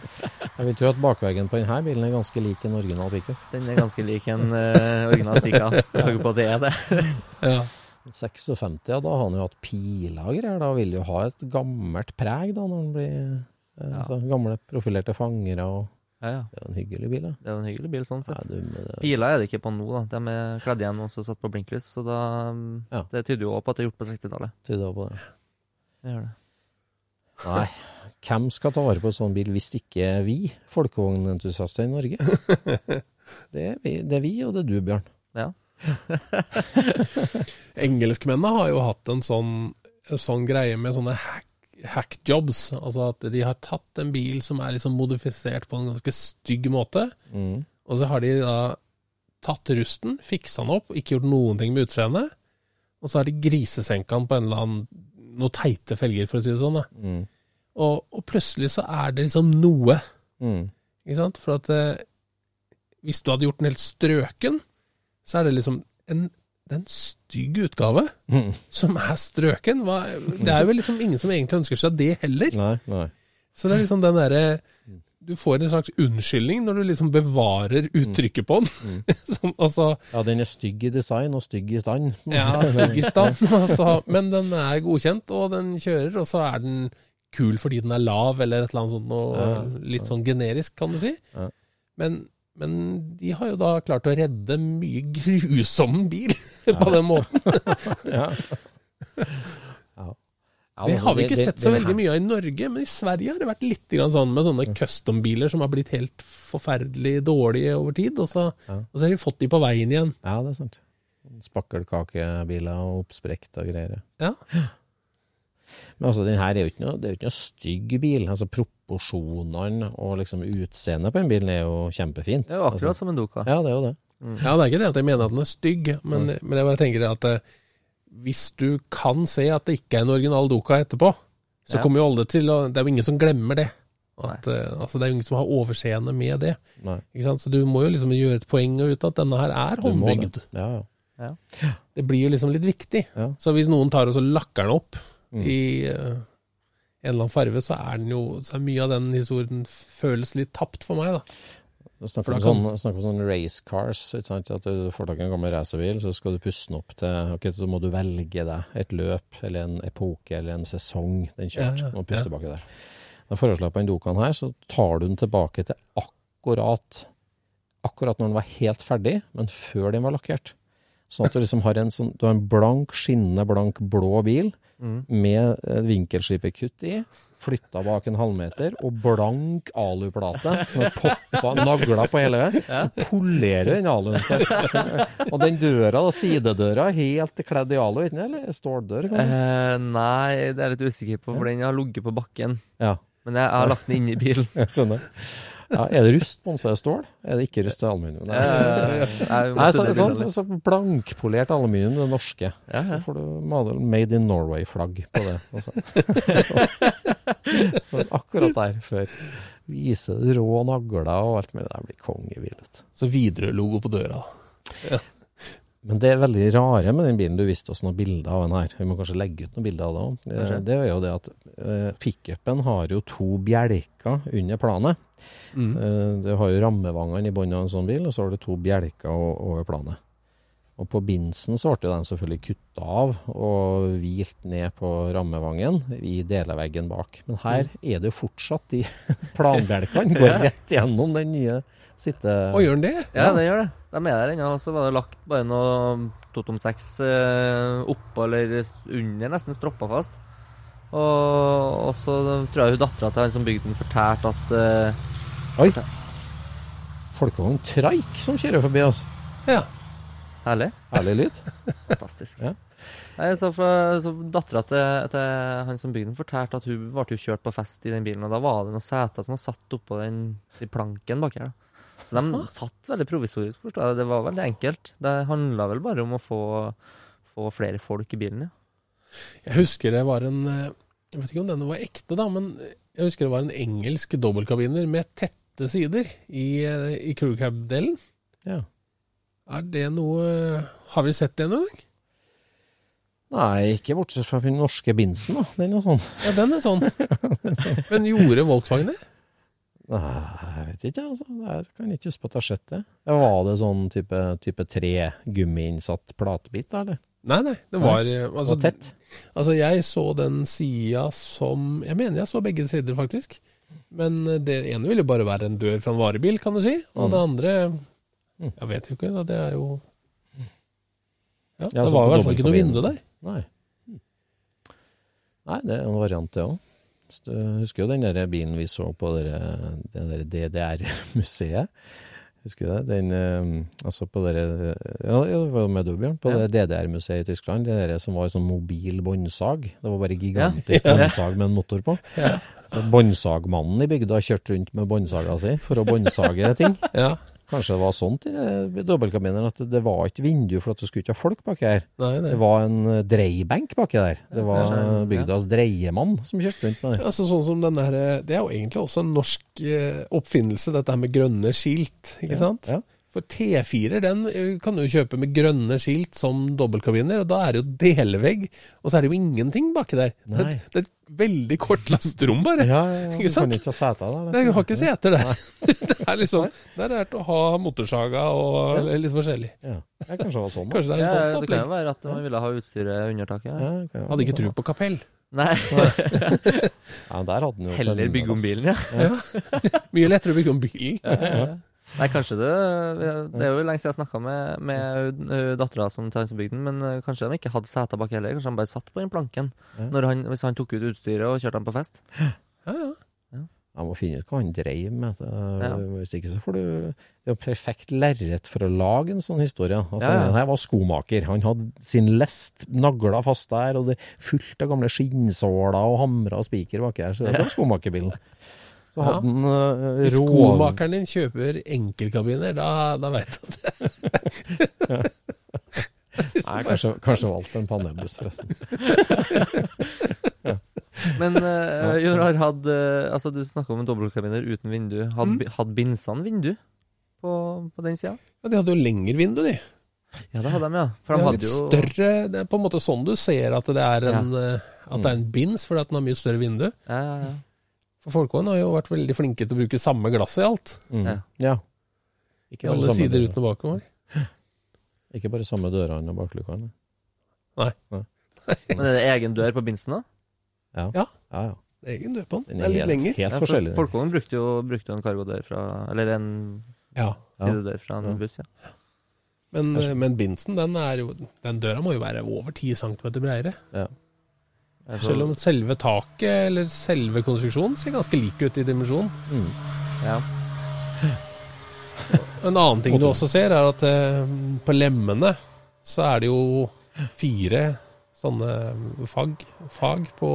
Jeg vil tro at bakveggen på denne bilen er ganske lik en original pickup. Den er ganske lik en uh, original Sika, tanke på at det er det. Ja. 56, ja, da har han jo hatt piler og greier. Da vil jo ha et gammelt preg da, når han blir Ja. altså, gamle profilerte fangere. og Ja, ja. Det er jo en hyggelig bil, da. Det er jo en hyggelig bil sånn sett. du, det, Piler er det ikke på nå, da. De er kledd igjen og satt på blinklys, så da Ja. Det tyder jo også på at det er gjort på 60-tallet. tyder på det. Det gjør det. Nei, hvem skal ta vare på en sånn bil hvis ikke vi, folkevognentusiaster i Norge? Det er vi, det er vi og det er du, Bjørn. Ja. Engelskmennene har jo hatt en sånn, en sånn greie med sånne hack, hack jobs. Altså at de har tatt en bil som er liksom modifisert på en ganske stygg måte, Mm. og så har de da tatt rusten, fiksa den opp, ikke gjort noen ting med utseendet, og så har de grisesenka den på en eller annen noe teite felger, for å si det sånn. Mm. Og, og plutselig så er det liksom noe. Mm. Ikke sant? For at eh, hvis du hadde gjort den helt strøken, så er det liksom en, det er en stygg utgave Mm. som er strøken. Hva, det er jo liksom ingen som egentlig ønsker seg det heller. Nei, nei. Så det er liksom den derre Du får en slags unnskyldning når du liksom bevarer uttrykket på den. som, altså Ja, den er stygg i design og stygg i stand. Ja, stygg i stand. Altså, men den er godkjent, og den kjører, og så er den kul fordi den er lav, eller et eller annet sånt noe Ja, litt sånn generisk, kan du si. Ja. Men, men de har jo da klart å redde mye grusom bil på den måten. ja. Det har vi ikke sett så veldig mye av i Norge, men i Sverige har det vært litt sånn med sånne custom-biler som har blitt helt forferdelig dårlige over tid, og så, og så har de fått de på veien igjen. Ja, det er sant. Spakkelkakebiler og oppsprekt og greier. Ja. Men altså, den her er jo ikke noe, det er jo ikke noe stygg bil. Altså, proporsjonene og liksom utseendet på en bilen er jo kjempefint. Det er jo akkurat altså, som en Doka. Ja, det er jo det. Ja, det er ikke det at jeg mener at den er stygg, men, men jeg bare tenker at eh, hvis du kan se at det ikke er en original Doka etterpå, så Ja. kommer jo alle til å Det er jo ingen som glemmer det. At, eh, altså, det er jo ingen som har overseende med det. Ikke sant? Så du må jo liksom gjøre et poeng ut av at denne her er håndbygd. det. Ja, ja. Det blir jo liksom litt viktig. Ja. Så hvis noen tar og så lakker den opp Mm. i eh, en eller annen farve, så er den jo Så er mye av den historien føles litt tapt for meg, da. Da snakker vi om, sånn, om sånn race cars. At du får tak i en gammel racerbil, så skal du pusse den opp til ok, Så må du velge deg et løp eller en epoke eller en sesong den kjørte. Ja, ja, puste ja. tilbake der. Da foreslår jeg på den Dokaen her, så tar du den tilbake til akkurat akkurat når den var helt ferdig, men før den var lakkert. Sånn at du liksom har en sånn Du har en blank, skinnende blank blå bil Mm. med eh, vinkelslipekutt i. Flytta bak en halvmeter, og blank aluplate som er poppa nagla på hele veien. Så polerer den aluen seg. Og den døra, da, sidedøra, helt kledd i alu, ikke? Eller ståldør? Eh, nei, det er jeg litt usikker på, for den har ligget på bakken. Ja, Men jeg har lagt den inn i bilen. jeg skjønner. Ja, er det rust på den som er stål? Er det ikke rust til aluminium? Nei. Eh, må Nei, så, sånn, så blankpolert aluminium, det norske. Ja, Så får du model Made in Norway-flagg på det. Altså. Så, akkurat der før. Vise rå nagler og alt mulig. Det blir kongevillet. Så Widerøe-logo på døra. Men det er veldig rare med den bilen. Du viste oss noen bilder av den her. Vi må kanskje legge ut noen bilder av det òg. Det er jo det at uh, pickupen har jo to bjelker under planet. Mm. Uh, Du har jo rammevangene i bunnen av en sånn bil, og så har du to bjelker over planet. Og på binsen så ble den selvfølgelig kutta av og hvilt ned på rammevangen i deleveggen bak. Men her er det jo fortsatt de planbjelkene. Går rett gjennom den nye sitte... Og gjør den det? Ja, det gjør det. De er der ennå. Så var det lagt bare noe Totom 6 eh, oppå eller under, nesten stroppa fast. Og, og så tror jeg hun dattera til han som bygde den, fortalte at eh, Oi! Folkevogn Traik som kjører forbi oss. Ja. Herlig. Herlig lyd. Fantastisk. Ja. Nei, så for, så Dattera til, til han som bygde den, fortalte at hun ble kjørt på fest i den bilen, og da var det noen seter som var satt oppå den i planken bak her. da. Så de satt veldig provisorisk, forstår jeg. Det var veldig enkelt. Det handla vel bare om å få, få flere folk i bilen, ja. Jeg husker det var en eh, Jeg vet ikke om denne var ekte, da, men jeg husker det var en engelsk dobbeltkabiner med tette sider i, eh, i crewcab-delen. Ja. Er det noe Har vi sett det noen gang? Nei, ikke bortsett fra den norske binsen, da. Den er sånn. Ja, den er sånn. Men gjorde Volkswagen det? Nei, jeg vet ikke, altså. Jeg kan ikke huske på at jeg har sett det. Var det sånn type, type tre gummiinnsatt platebit, da, eller? Nei, nei. Det var nei, altså, Og tett? Altså, jeg så den sida som Jeg mener jeg så begge sider, faktisk. Men eh, det ene ville bare være en dør fra en varebil, kan du si. Og Mm. det andre Mm. Jeg vet jo ikke, da. Det er jo Ja, Ja, det var i hvert fall ikke noe vindu der. Nei. Nei, det er en variant, det òg. Du husker jo den der bilen vi så på det der- der DDR-museet? Husker du det? Den, eh, altså på dere, ja, det var med. På Ja. det DDR-museet i Tyskland. Det der som var en sånn mobil båndsag. Det var bare gigantisk Ja. båndsag med en motor på. Ja. Båndsagmannen i bygda kjørte rundt med båndsaga si for å båndsage ting. Ja. Kanskje det var sånn til dobbeltkabinen, at det var ikke vindu for at du skulle ikke ha folk baki her. Nei, nei. Det var en eh, dreiebenk baki der. Det var bygdas dreiemann som kjørte rundt med det. Altså sånn som denne der, eh, Det er jo egentlig også en norsk eh, oppfinnelse, dette her med grønne skilt. ikke sant? Ja. For T4 den eh, kan du kjøpe med grønne skilt som dobbeltkabiner, og da er det jo delvegg, og så er det jo ingenting baki der. Det er, et- det er et veldig kort lasterom, bare. Ja, ja, ja. Ikke Du kan ikke ha seter der. Nei, du har ikke seter der. det er liksom, Der er det å ha motorsaga og ja. litt forskjellig. Ja. Ja, kanskje det var sånn. da. Kanskje det er Ja, sånt det kan jo være at man ville ha utstyret under taket. Ja, Ja. det kan Hadde ikke tro sånn, på kapell. Nei. Ja, der hadde den jo heller bygge om bilen, ja. Mye lettere å bygge om bilen. Nei, kanskje det Det er jo lenge siden jeg snakka med, med dattera som han som men uh, kanskje de ikke hadde seter bak heller. Kanskje han bare satt på den planken han, hvis han tok ut utstyret og kjørte dem på fest. Ja, ja. Jeg må finne ut hva han dreiv med. Det- Ja. Hvis ikke så får du Det er jo perfekt lerret for å lage en sånn historie. At Ja, ja. Han her var skomaker. Han hadde sin lest nagla fast der, og det fullt av gamle skinnsåler og hamrer og spiker baki her. Så det var skomakerbilen. Så Ja. hadde han uh, Hvis rå... skomakeren din kjøper enkeltkabiner, da, da veit du ja. Nei, kanskje, kanskje valgte en panelbuss, forresten. Men uh, Jon hadde Altså, du snakka om dobbeltkabiner uten vindu. Hadde, Mm. hadde binsene vindu på, på den sida? Ja, De hadde jo lengre vindu, de. Ja, det hadde de, ja. For De de hadde litt jo større Det er på en måte sånn du ser at det er en, eh, at det er en bins, fordi at den har mye større vindu. Ja, ja, ja. For Folkvogn har jo vært veldig flinke til å bruke samme glass i alt. Mm. Ja. Ikke I alle samme sider uten og bakover. Ikke bare samme dørene og baklukkene. Men er det egen dør på binsen, da? Ja. Ja. ja, ja. Egen dør på den. Den Det er, er litt helt, lenger. helt Ja, for forskjellig. Folkvogn brukte jo, brukte en kargodør fra Eller en Ja. sidedør fra en buss. ja. Men, men binsen, den, er jo, den døra må jo være over 10 cm bredere. Ja. Altså, Selv om selve taket, eller selve konstruksjonen, ser ganske lik ut i dimensjon. ja. En annen ting du også ser, er at eh, på lemmene så er det jo fire sånne fag, fag på,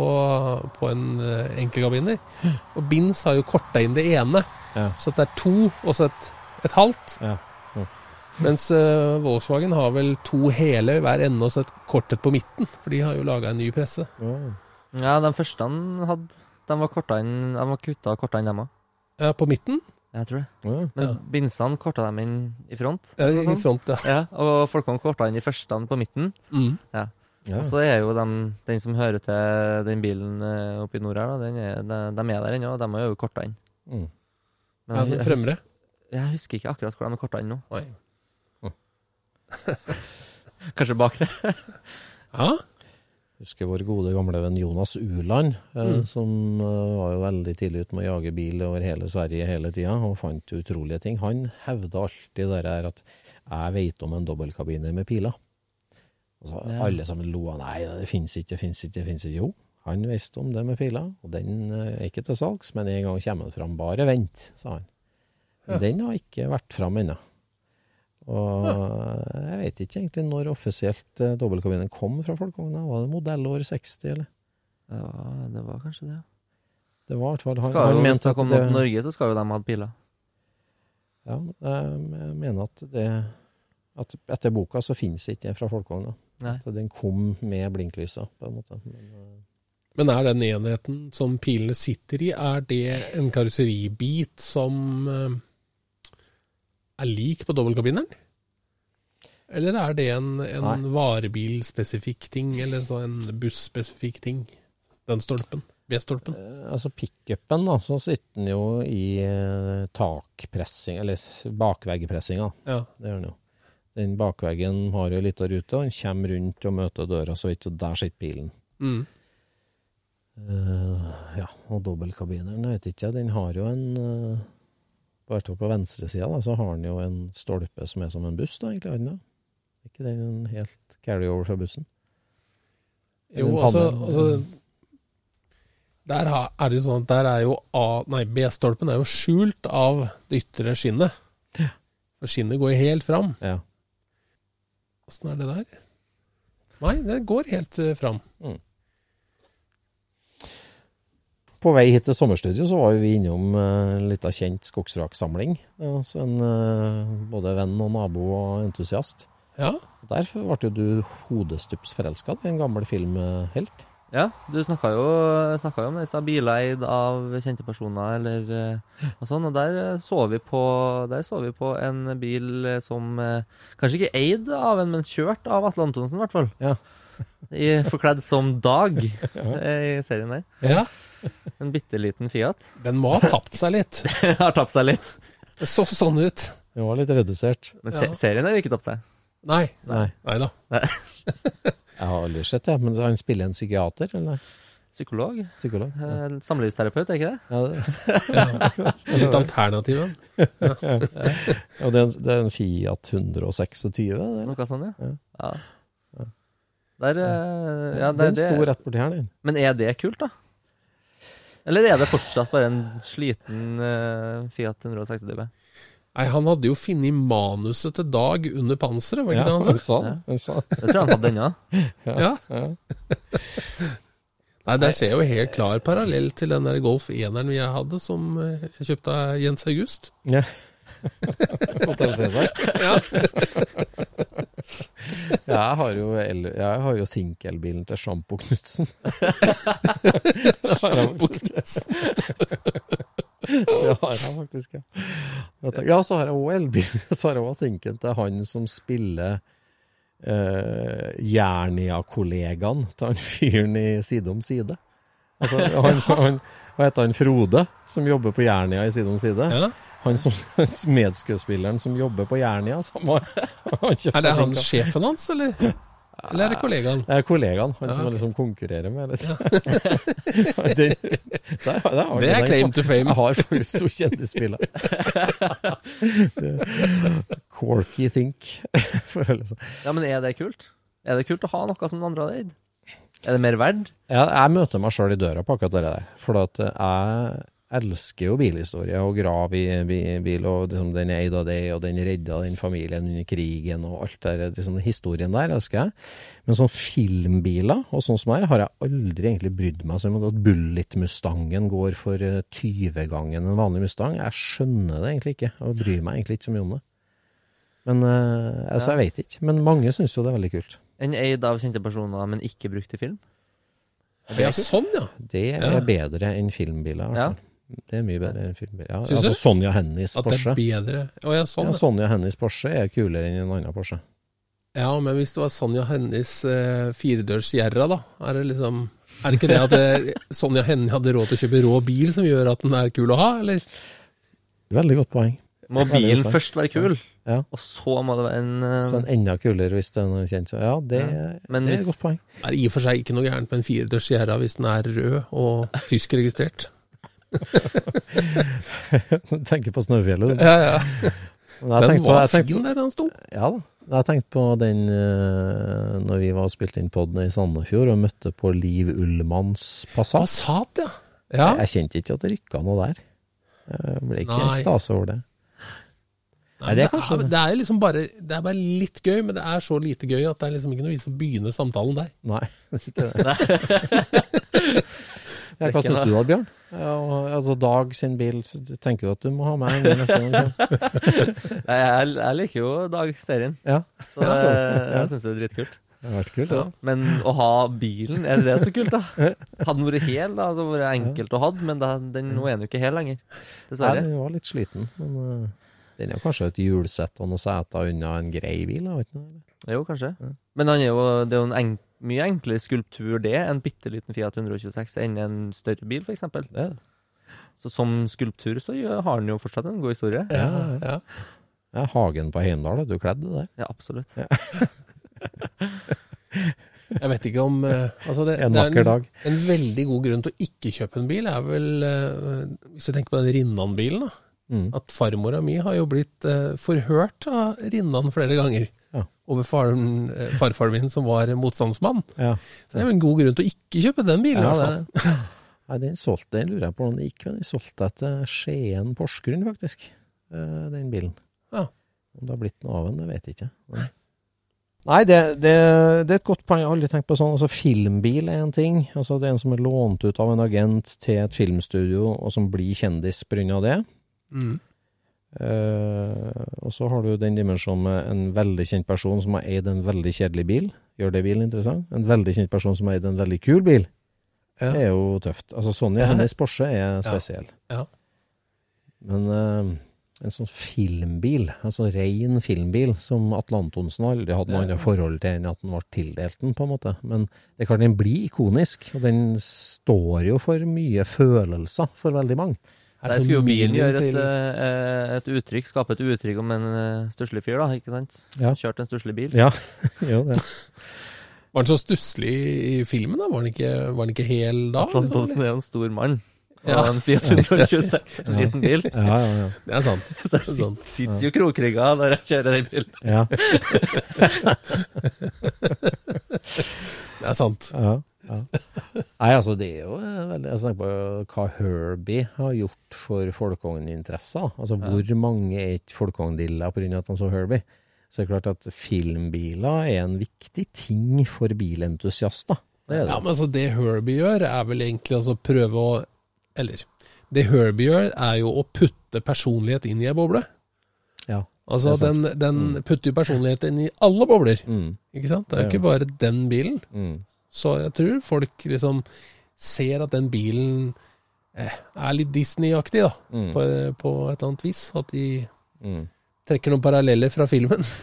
på en eh, enkelkabiner. Og Binds har jo korta inn det ene, Ja. så det er to og så et, et halvt. Ja. Mens uh, Volkswagen har vel to hele i hver ende og så et kortet på midten. For de har jo laga en ny presse. Ja. ja, de første han hadde, de var korta inn, de var kutta og korta inn dem òg. Ja, på midten. Jeg tror det. Ja. Men Ja. binsene korta dem inn i front. Ja, I front, ja. Ja, og folkene korta inn de første på midten. Mm. Ja. Og så er jo de, den som hører til den bilen eh, oppe i nord her, da, den er, de, de er der ennå, og de er jo korta inn. Mm. Men ja den fremre. Jeg, jeg husker ikke akkurat hvor de er korta inn nå. Nei. Kanskje bakre? Ja. husker vår gode gamle venn Jonas Uland, eh, Mm. som eh, var jo veldig tidlig ute med å jage bil over hele Sverige hele tida, og fant utrolige ting. Han hevda alltid det der at 'jeg veit om en dobbeltkabiner med piler'. Og så Ja. Alle sammen lo av 'nei, det fins ikke, det fins ikke', det fins ikke. Jo, han visste om det med piler, og den eh, er ikke til salgs, men en gang kommer den fram. Bare vent, sa han. Ja. Den har ikke vært fram ennå. Og jeg vet ikke egentlig når offisielt eh, dobbeltkabinen kom fra folkevogna. Var det modellår 60, eller? Det var, det var kanskje det. ja. Det var i hvert fall han, Skal jo, han hvis mente at det til Norge, så skal jo de ha biler. Ja, jeg mener at det at Etter boka så finnes ikke det fra folkevogna. Så den kom med blinklysa, på en måte. Men, eh, Men er den enheten som pilene sitter i, er det en karosseribit som eh, er lik på dobbeltkabineren? Eller er det en, en varebilspesifikk ting, eller så en busspesifikk ting? Den stolpen? B-stolpen? eh, altså pickupen, da, så sitter den jo i eh, takpressing, eller bakveggpressinga. Ja. Det gjør den jo. Den bakveggen har jo ei lita rute, og den kommer rundt og møter døra så vidt, og der sitter bilen. Mm. Uh, ja, og dobbeltkabineren, jeg vet ikke, den har jo en uh, På på venstresida, da, så har den jo en stolpe som er som en buss, da, egentlig. Er ikke den en helt carryover fra bussen? Jo, en altså, altså Der er det jo sånn at der er jo A Nei, B-stolpen er jo skjult av det ytre skinnet. For skinnet går jo helt fram. Ja. Åssen er det der? Nei, det går helt fram. fram. På vei hit til sommerstudio så var vi innom uh, en lita kjent skogsvraksamling. Altså en uh, både venn og nabo og entusiast. Ja. Der ble jo du hodestups forelska i en gammel filmhelt. Ja, du snakka jo, jo om det i stad. Bileid av kjente personer eller eh, og sånn. Og der eh, så vi på, der så vi på en bil eh, som eh, kanskje ikke eid av en, men kjørt av Atle Antonsen, i hvert fall. Ja. I, forkledd som Dag ja. i serien der. ja. En bitte liten Fiat. Den må ha tapt seg litt. Har tapt seg litt. Det så sånn ut. Den var litt redusert. Men se Ja. serien har ikke tapt seg. Nei. Nei, Nei da. jeg har aldri sett det. Men han spiller en psykiater, eller? Psykolog. Psykolog? Ja. Eh, Samlivsterapeut, er ikke det? Ja, det, Litt alternativ. ja, det, er en, det er en Fiat 126, det? Noe sånt, ja. Ja. ja. Der, eh, ja, det, den det, sto rett borti her, den. Men er det kult, da? Eller er det fortsatt bare en sliten uh, Fiat 160 DB? Nei, han hadde jo funnet manuset til Dag under panseret, var ikke det han han sa? sa. Han sa det. Det tror jeg han hadde ennå. Ja. Ja. Nei, der ser jeg jo helt klar parallell til den der Golf 1-eren vi hadde, som eh, jeg kjøpte av Jens August. Ja. Hotell Cæsar. Ja. Jeg har jo, el, jeg har jo Think-elbilen til Sjampo Knutsen. Det har jeg faktisk, ja. Ja, så har jeg òg elbil. Så har jeg òg Thinken til han som spiller uh, Jernia-kollegaen til han fyren i Side om side. Altså, han, han, hva heter han? Frode, som jobber på Jernia i Side om side. Ja. Han som medskuespilleren som jobber på Jernia. Er det han sjefen hans, eller? Eller er det kollegaen? Det er kollegaen, han Ja, som liksom konkurrerer med litt. Den- der der Det er claim to fame. Jeg har faktisk to kjendisbiler. Corky think. Ja, men er det kult? Er det kult å ha noe som den andre hadde eid? Er det mer verdt? Ja, jeg møter meg sjøl i døra på akkurat det der. For at jeg elsker jo bilhistorie og grav i bil, og liksom, den er eid av det, og den redda den familien under krigen, og alt der. Liksom, historien der elsker jeg. Men sånn filmbiler og sånn som her, har jeg aldri egentlig brydd meg så om. At Bullet-Mustangen går for eh, 20-gangen en vanlig Mustang. Jeg skjønner det egentlig ikke, og bryr meg egentlig ikke så mye om det. Men uh, altså, Ja. jeg vet ikke. Men mange syns jo det er veldig kult. En eid av kjente personer, men ikke brukt i film? Ja, sånn, ja. Det er Ja. bedre enn filmbiler. i hvert Ja. Det er mye bedre enn filmbil. Ja, Syns du? altså Sonja Hennies At det er bedre. Å ja, sånn. Ja, ja. Sonja Hennies Porsche er kulere enn en annen Porsche. Ja, men hvis det var Sonja Hennies eh, firedørs Sierra, da, er det liksom Er det ikke det at det, Sonja Hennie hadde råd til å kjøpe rå bil som gjør at den er kul å ha, eller? Veldig godt poeng. Må bilen først være kul, Ja. og så må det være en uh... Så en enda kulere hvis den er kjent. Så ja, det, ja. det er et godt poeng. Det er i og for seg ikke noe gærent med en firedørs Sierra hvis den er rød og tyskregistrert. Tenker på Snøfjellet. du. Ja, ja. Den var på- jeg tenkte- fin der den sto. Ja da. Jeg har tenkt på den uh, når vi var og spilte inn podden i Sandefjord og møtte på Liv Ullmanns Passat. Passat, ja. ja. Jeg kjente ikke at det rykka noe der. Jeg ble ikke ekstase over det. Nei, det er det, kanskje er, det. det er liksom bare Det er bare litt gøy, men det er så lite gøy at det er liksom ikke noe vits å begynne samtalen der. Nei, det er ikke det. Ja, hva syns du da, Bjørn? Ja, altså Dag sin bil, tenker du at du må ha med en neste gang? Nei, jeg, jeg liker jo Dag-serien, Ja, så jeg, jeg syns det er dritkult. det har vært kult. Ja. Men å ha bilen, er det så kult, da? Hadde den vært hel, da, hadde det vært enkelt å ha, men da, den, nå er den jo ikke hel lenger. Nei, Dessverre. den var litt sliten, men uh, den er kanskje et hjulsett og noen seter unna en grei bil? Jeg vet ikke. Jo, kanskje. Men han er jo, det er jo en enk, mye enklere skulptur, det, en bitte liten Fiat 126 enn en større bil, f.eks. Er. Så som skulptur så har han jo fortsatt en god historie. Ja, ja. Ja, Hagen på Heimdal, du kledd det der? Ja, absolutt. Jeg vet ikke om eh, altså det, En det er vakker dag. En veldig god grunn til å ikke kjøpe en bil er vel eh, Hvis du tenker på den Rinnan-bilen, da. Mm. At farmora mi har jo blitt eh, forhørt av Rinnan flere ganger. Over faren, eh, farfaren min, som var motstandsmann. Ja. Så det er jo en god grunn til å ikke kjøpe den bilen, i Ja, fall. det, nei, den solgte, jeg lurer jeg på hvordan det gikk, men den solgte jeg til Skien Porsgrunn, faktisk. eh, Den bilen. Ja. Om det har blitt noe av den, det vet jeg ikke. Nei, Nei det, det, det er et godt poeng. Jeg har aldri tenkt på sånn. Altså, filmbil er en ting. Altså, det er en som er lånt ut av en agent til et filmstudio, og som blir kjendis pga. det. Mm. Eh, og så har du den dimensjonen med en veldig kjent person som har eid en veldig kjedelig bil. Gjør det bilen interessant? En veldig kjent person som har eid en veldig kul bil. Ja. Det er jo tøft. Altså Sonja Ja. hennes Porsche er spesiell. Ja. Men uh, en sånn filmbil, en sånn ren filmbil, som Atle Antonsen aldri hadde noe Ja. annet forhold til enn at han ble tildelt den, på en måte. Men det er klart den blir ikonisk, og den står jo for mye følelser for veldig mange. Er Der skulle jo bilen gjøre et, til- eh, et uttrykk, skape et uttrykk om en uh, stusslig fyr, da, ikke sant? Ja. Kjørte en stusslig bil. Ja, jo det. Var den så stusslig i filmen, da? Var den ikke, var han ikke hel da? Atle liksom, Antonsen er jo en stor mann. Ja. Og en Fiat 126, en liten bil. Ja, ja, ja. Det er sant. Så jeg er sitter, sitter jo krokrygga når jeg kjører den bilen. ja. Det er sant. Ja. Nei, altså det er jo eh, veldig Jeg tenker på hva Herbie har gjort for folkevogninteresser. Altså hvor mange er ikke folkevogndilla pga. at han så Herbie? Så det er klart at filmbiler er en viktig ting for bilentusiaster. Det det. Ja, men altså Det Herbie gjør, er vel egentlig altså prøve å Eller det Herbie gjør, er jo å putte personlighet inn i ei boble. Ja. Altså den, den Mm. putter jo personlighet inn i alle bobler. Mm, Ikke sant? Det er jo ikke bare den bilen. mm. Så jeg tror folk liksom ser at den bilen eh, er litt Disney-aktig, da. Mm. På, på et eller annet vis. At de Mm. trekker noen paralleller fra filmen.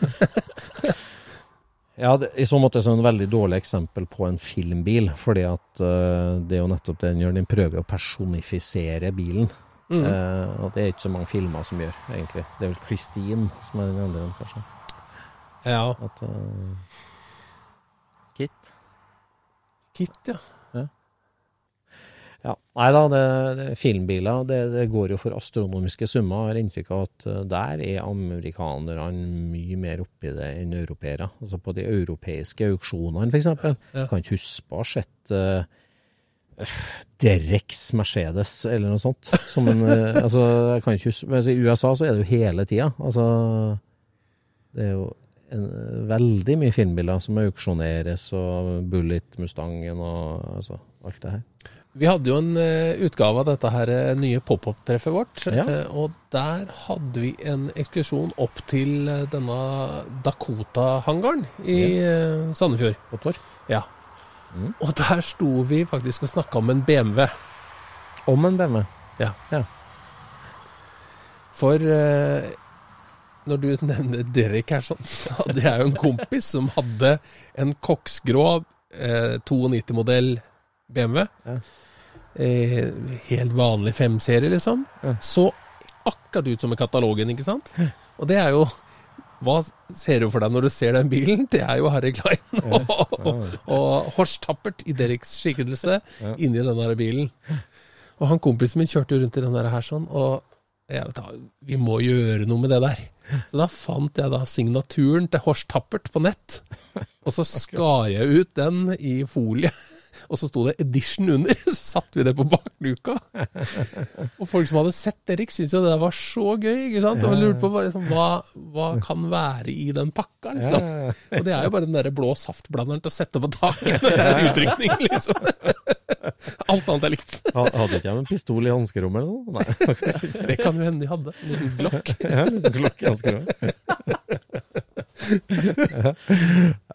Ja, det, i så måte er det en veldig dårlig eksempel på en filmbil, fordi at uh, det er jo nettopp det den gjør. Den prøver å personifisere bilen. Mm. Uh, og det er ikke så mange filmer som gjør, egentlig. Det er vel Christine som er den andre, kanskje. Ja. At, uh, Kit. Kit, ja. Ja, Nei da, det, det, filmbiler det, det går jo for astronomiske summer. Jeg har inntrykk av at eh, der er amerikanerne mye mer oppi det enn europeere. Altså på de europeiske auksjonene, f.eks. Ja. Kan ikke huske å ha sett uh, Dereks Mercedes eller noe sånt. Som en, eh, altså, jeg kan ikke huske, men I USA så er det jo hele tida. Altså, det er jo en, veldig mye filmbiler som auksjoneres, og Bullet Mustangen og altså, alt det her. Vi hadde jo en uh, utgave av dette her eh, nye pop-up-treffet vårt. Ja. Uh, og der hadde vi en ekskursjon opp til uh, denne Dakota-hangaren i Sandefjord. Torp. Ja. Mm. Og der sto vi faktisk og snakka om en BMW. Om en BMW. Ja. For eh, når du nevner Derek her, sånn, så hadde jeg jo en kompis som hadde en koksgrå eh, 92-modell BMW. Ja. Eh, helt vanlig femserie, liksom. Ja. Så akkurat ut som i katalogen, ikke sant? Og det er jo Hva ser du for deg når du ser den bilen? Det er jo Harry Klein og, og, og Horst Tappert i Dereks skikkelse inni den der bilen. Og han kompisen min kjørte jo rundt i den der her sånn, og vi må gjøre noe med det der. Så da fant jeg da signaturen til Horst Tappert på nett, og så skar jeg ut den i folie. Og så sto det 'edition' under, så satte vi det på bakluka. Og folk som hadde sett Erik, syntes jo det der var så gøy. ikke sant? Og lurte på bare, liksom, hva, hva kan være i den pakka, liksom. Og det er jo bare den der blå saftblanderen til å sette på taket. når det er utrykning, liksom. Alt annet er likt. Hadde ikke jeg en pistol i hanskerommet eller noe? Nei. Det kan jo hende de hadde. En liten glokk. Ja, en liten glokk i hanskerommet.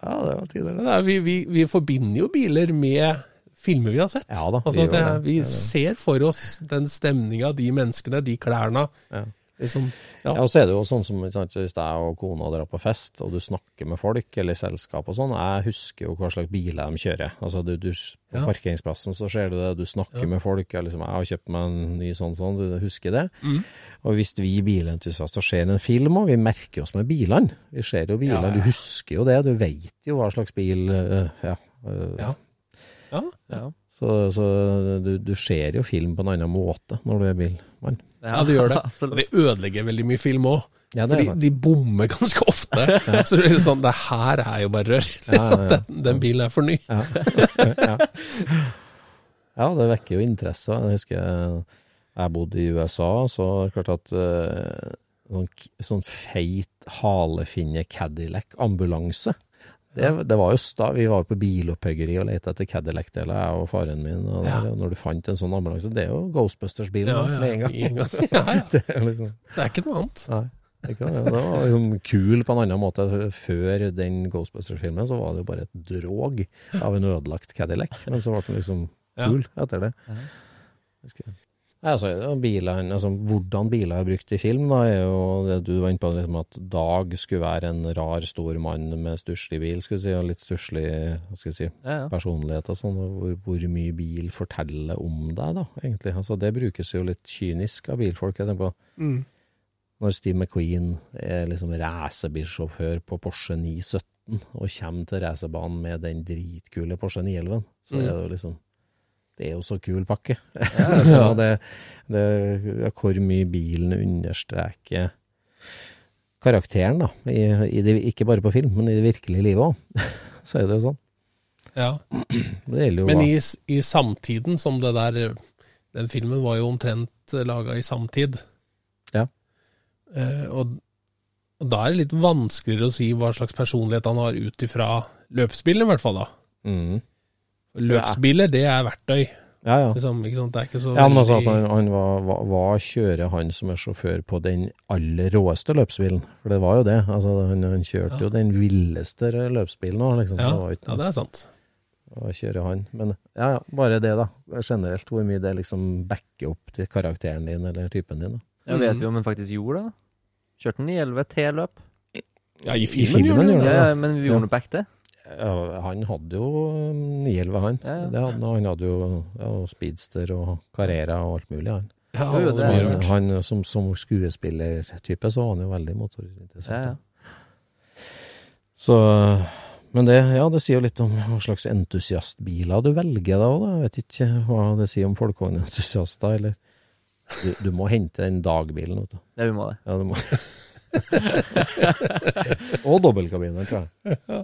Ja, det var tider. Det er, vi, vi, vi forbinder jo biler med filmer vi har sett. Ja da, vi altså, det, vi er ser for oss den stemninga, de menneskene, de klærne. Ja. Liksom, Ja, ja. og så er det jo sånn som sant, hvis jeg og kona drar på fest, og du snakker med folk eller selskap og sånn, jeg husker jo hva slags biler de kjører. Altså, du, du, på Ja. parkeringsplassen så ser du det, du snakker Ja. med folk, jeg, liksom, jeg har kjøpt meg en ny sånn sånn, du husker det. Mm. Og hvis vi bilentusiaster ser en film, og vi merker oss med bilene, vi ser jo bilene, du husker jo det, du vet jo hva slags bil, øh, ja. øh, Ja. Ja. Ja, Så, så du, du ser jo film på en annen måte når du er bilmann. Ja, det gjør det. Og det ødelegger veldig mye film òg. Ja, Fordi de bommer ganske ofte. Så det er sånn, det her er jo bare rør. Ja, ja, Liksom, ja. Den, den bilen er for ny. Ja. ja. ja, det vekker jo interesse. Jeg husker jeg bodde i USA, så er det klart at eh, sånn, sånn feit halefinne Cadillac-ambulanse det, det var jo sta, Vi var jo på bilopphøggeri og lette etter Cadillac-deler, jeg og faren min. Og, Ja. når du fant en sånn ambulanse, det er jo Ghostbusters-bilen Ja, ja, med en gang. en gang. Ja, ja. det, er liksom, Det er ikke noe annet. nei, det, ikke det. det var liksom kul på en annen måte. Før den Ghostbusters-filmen så var det jo bare et drog av en ødelagt Cadillac. Men så ble den liksom Ja. kul etter det. Altså, bilen, altså, hvordan biler er brukt i film, da, er jo det du var inne på, liksom, at Dag skulle være en rar, stor mann med stusslig bil, skulle vi si, og litt stusslig skal si, Ja, ja. personlighet og sånn, hvor, hvor mye bil forteller om deg, da, egentlig. Altså, det brukes jo litt kynisk av bilfolk. Jeg tenker på Mm. når Steve McQueen er liksom racerbilsjåfør på Porsche 917 og kommer til racerbanen med den dritkule Porsche 911, så Mm. er det jo liksom Det er jo så kul pakke. så det, det, hvor mye bilen understreker karakteren, da. I, i det, ikke bare på film, men i det virkelige livet òg. så er det jo sånn. Ja. Jo Men i, i samtiden, som det der Den filmen var jo omtrent laga i samtid. Ja. Eh, og, og da er det litt vanskeligere å si hva slags personlighet han har ut ifra løpsbilen, i hvert fall. da. mm. Løpsbiler, det er verktøy. Ja, ja. Liksom, ikke sant? Det er ikke så Ja, men altså at han, han var, hva, var, kjører han som er sjåfør på den aller råeste løpsbilen? For det var jo det. Altså, han, han kjørte Ja. jo den villeste løpsbilen òg, liksom. ja, Det var ja, det er sant. å kjøre han. Men ja, ja, bare det, da. Generelt hvor mye det liksom backer opp til karakteren din eller typen din. da. Ja, vet vi om han faktisk gjorde det? Kjørte han i 11 T-løp? Ja, i filmen filmen, gjorde han det. Ja, ja, men vi Ja. gjorde noe back det. Ja, han hadde jo 911, han. Ja, ja. Det hadde, han. han hadde jo ja, speedster og Carrera og alt mulig, han. Ja, Jo, det er rart. han som, som skuespillertype så var han jo veldig motorinteressert. Ja, ja. Så Men det, ja, det sier jo litt om hva slags entusiastbiler du velger da òg, da. Jeg vet ikke hva det sier om folkevognentusiaster, eller du, du må hente den dagbilen, vet du. Ja, vi må det. Ja, du må. og dobbeltkabiner, tror jeg.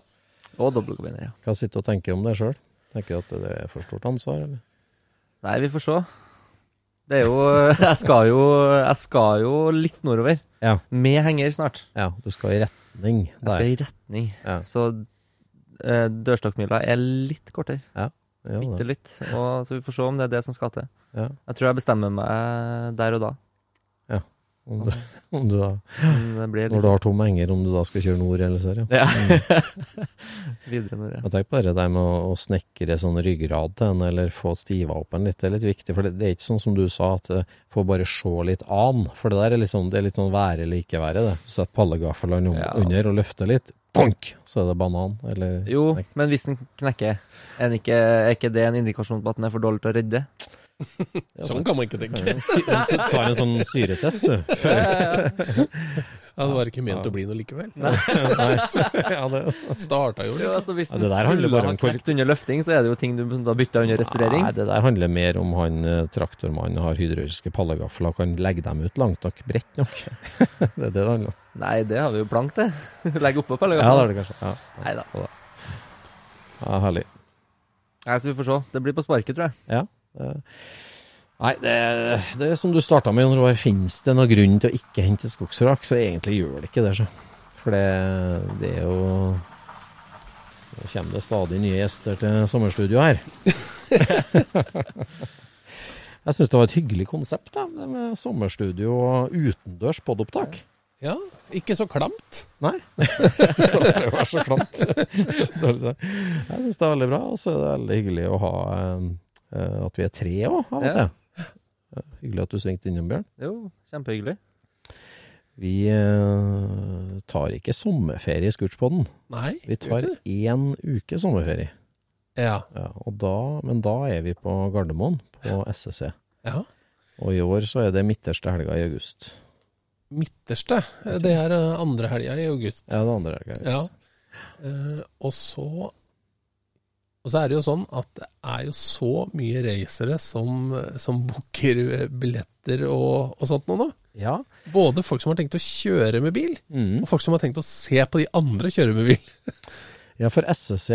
Og dobbeltkabiner, ja. Hva sitter du og tenker om det sjøl? Tenker du at det er for stort ansvar, eller? Nei, vi får se. Det er jo Jeg skal jo, jeg skal jo litt nordover. Ja. Med henger snart. Ja, du skal i retning Jeg skal i retning. Ja. Så eh, dørstokkmila er litt kortere. Ja, Bitte litt. Og, så vi får se om det er det som skal til. Ja. Jeg tror jeg bestemmer meg der og da. Om du, om du da, litt... når du har tomme enger, om du da skal kjøre nord eller sør, ja. Ja. Videre nord, ja. Tenker på det med å, å snekre sånn ryggrad til en, eller få stiva opp en litt. Det er litt viktig, for det, det er ikke sånn som du sa, at uh, få bare se litt an. For det der er liksom, det er litt sånn være eller ikke være, det. Sett pallegaffelen Ja. under og løfte litt, bonk, så er det banan. Eller Jo, men hvis den knekker, er, ikke, er ikke det en indikasjon på at den er for dårlig til å redde? Sånn kan man ikke tenke. Du tar en sånn syretest, du. Ja, det var ikke ment å bli noe likevel. Nei. Ja, det, Starta jo litt. altså Hvis Ja, det der handler bare om knekt under løfting, så er det jo ting du da bytter under restaurering. Nei, det der handler mer om han eh, traktormannen har hydrauliske pallegafler og kan legge dem ut langt nok, bredt nok. det er det det handler om. Nei, det har vi jo plankt det. Legge oppå Ja, det har det kanskje. Ja, Nei da. ja herlig. Nei, så vi får se. Det blir på sparket, tror jeg. Ja. Det- Nei, det, det er som du starta med, Jon Roar. Fins det noen grunn til å ikke hente skogsvrak, så egentlig gjør det ikke det. Så. For det, det er jo Nå kommer det stadig nye gjester til sommerstudio her. Jeg syns det var et hyggelig konsept, da, med sommerstudio og utendørs podopptak. Ja, ikke så klamt. Nei, så kan det være så klamt. Jeg syns det er veldig bra, og så er det veldig hyggelig å ha eh, at vi er tre òg, av og til. Ja, Hyggelig at du svingte innom, Bjørn. Jo, kjempehyggelig. Vi eh, tar ikke sommerferie i skurtspodden. Nei. Vi tar én uke sommerferie. Ja. Ja, og da, men da er vi på Gardermoen, på SSC. ja. Og i år så er det midterste helga i august. Midterste. Det er eh, andre helga i august. Ja, det er andre helga i Ja. august. Eh, og så Og så er det jo sånn at det er jo så mye racere som, som booker billetter og, og sånt nå, da. Ja. Både folk som har tenkt å kjøre med bil, Mm. og folk som har tenkt å se på de andre kjøre med bil. Ja, for SSC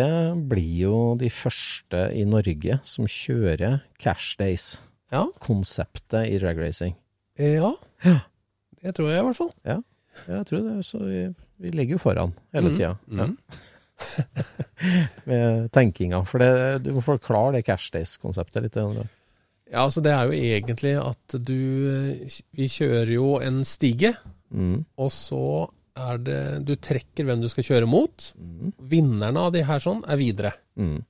blir jo de første i Norge som kjører cash days. Ja. Konseptet i dragracing. Ja. ja. Det tror jeg i hvert fall. Ja, jeg tror det. Så vi, vi ligger jo foran hele tida. Ja. Med tenkinga. For det, du må forklare det cash days-konseptet litt. Ja, altså det er jo egentlig at du Vi kjører jo en stige, Mm. og så er det Du trekker hvem du skal kjøre mot. Mm. Vinnerne av de her sånn er videre. Mm.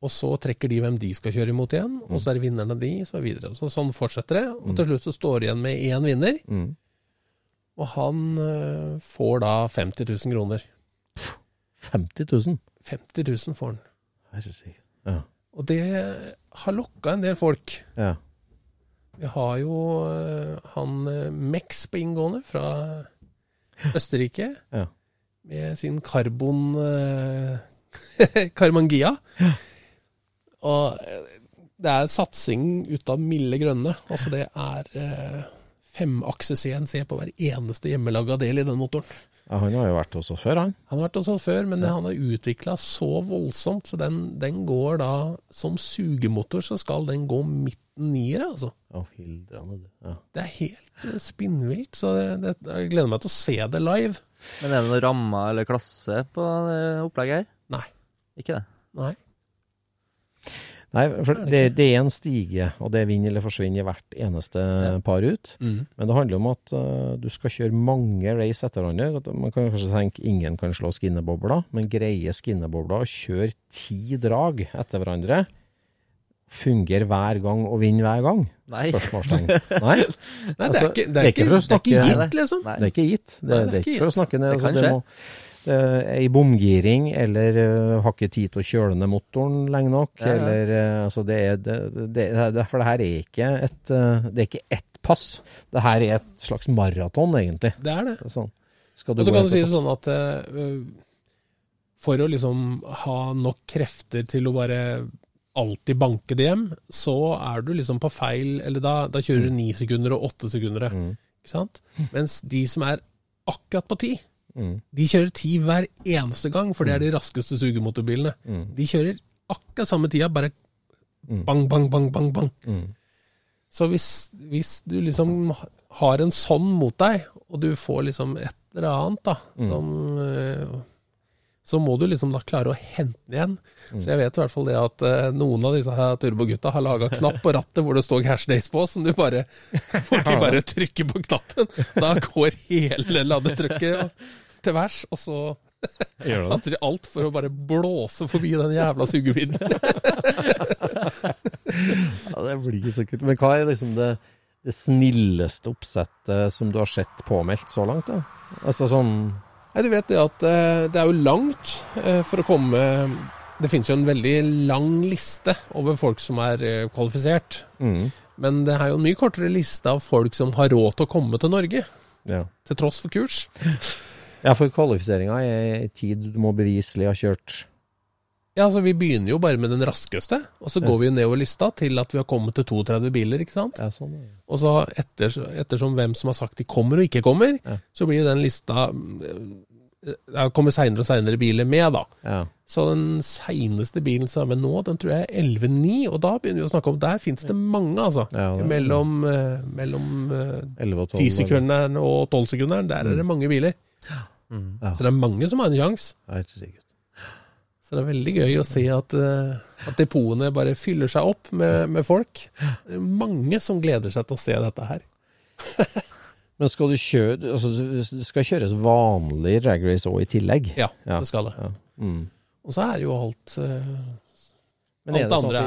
Og så trekker de hvem de skal kjøre imot igjen, og så er det vinnerne av de som er videre. Så, sånn fortsetter det, og til slutt så står det igjen med én vinner, Mm. og han eh, får da 50 000 kroner. 50 000. 50 000 får han. Herregud. Ja. Og det har lokka en del folk. ja. Vi har jo eh, han eh, Mex på inngående fra Østerrike. Ja. Med sin karbon uh, Karmangia. Og eh, det er satsing ut av milde grønne. Altså det er uh, femakse CNC på hver eneste hjemmelaga del i den motoren. Ja, han har jo vært hos oss før, han. Han har vært hos oss før, men han har utvikla så voldsomt, så den, den går da Som sugemotor så skal den gå midten nier, altså. Å, hildrande, du. Ja. Det er helt eh, spinnvilt, så det, det, jeg gleder meg til å se det live. Men er det noen rammer eller klasse på det opplegget her? Nei. Ikke det? Nei. Nei, for det det, er en stige, og det vinner eller forsvinner i hvert eneste Ja. par ut. Men det handler om at uh, du skal kjøre mange race etter hverandre. Man kan kanskje tenke ingen kan slå skinnebobler, men greier skinnebobler å kjøre ti drag etter hverandre, fungerer hver gang og vinner hver gang? Nei. Spørsmålstegn. Nei, Nei, det er Altså, ikke, det er ikke det er ikke gitt, liksom. Nei. det er ikke gitt. Det, Nei, det er ikke for å snakke ned. Det Altså, kan det skje. Er ei bomgiring, eller uh, har ikke tid til å kjøle ned motoren lenge nok, Ja, ja. eller uh, altså det er, det, det, det, For det her er ikke et uh, Det er ikke ett pass. Det her er et slags maraton, egentlig. Det er det. Sånn. Skal du Og så kan du si det sånn at for å liksom ha nok krefter til å bare alltid banke det hjem, så er du liksom på feil Eller da, da kjører du ni sekunder og åtte sekunder. Ikke sant? Mens de som er akkurat på ti, de kjører ti hver eneste gang, for det er de raskeste sugemotorbilene. De kjører akkurat samme tida, bare bang, bang, bang, bang, bang. Så hvis, hvis du liksom har en sånn mot deg, og du får liksom et eller annet da, som eh, så må du liksom da klare å hente den igjen. Så jeg vet i hvert fall det at uh, noen av disse her turbogutta har laga knapp på rattet hvor det står Hashdays på, som du bare får de bare trykker på knappen. Da går hele ladetrykket til værs, og så satser de alt for å bare blåse forbi den jævla sugebilen. Ja, det blir så kult. Men hva er liksom det, det snilleste oppsettet som du har sett påmeldt så langt, da? Altså sånn Nei, du vet det at eh, det er jo langt eh, for å komme Det finnes jo en veldig lang liste over folk som er eh, kvalifisert. mm, Men det er jo en mye kortere liste av folk som har råd til å komme til Norge, ja. til tross for kurs. ja, for kvalifiseringa er tid du må beviselig ha kjørt Ja, altså Vi begynner jo bare med den raskeste, og så går vi jo nedover lista til at vi har kommet til 32 biler. ikke sant? Ja, sånn. ja. Og så etter, ettersom hvem som har sagt de kommer og ikke kommer, Ja. så blir jo den lista mm, Det kommer seinere og seinere biler med, da. Ja. Så den seineste bilen som er med nå, den tror jeg er 11.9, og da begynner vi å snakke om Der finnes det mange, altså. Ja, det mellom eh, mellom eh, 11 og 12. 10-sekunderen og 12-sekunderen, der er det mange biler. Mm. Så det er mange som har en sjanse. Herregud. Så det er veldig gøy å se at, eh, at depotene bare fyller seg opp med, med folk. Det er mange som gleder seg til å se dette her. Men skal du kjøre Altså, det skal kjøres vanlig drag race òg i tillegg? Ja, Ja. det skal det. Ja. Mm. Og så er jo alt eh, Men er det sånn vi,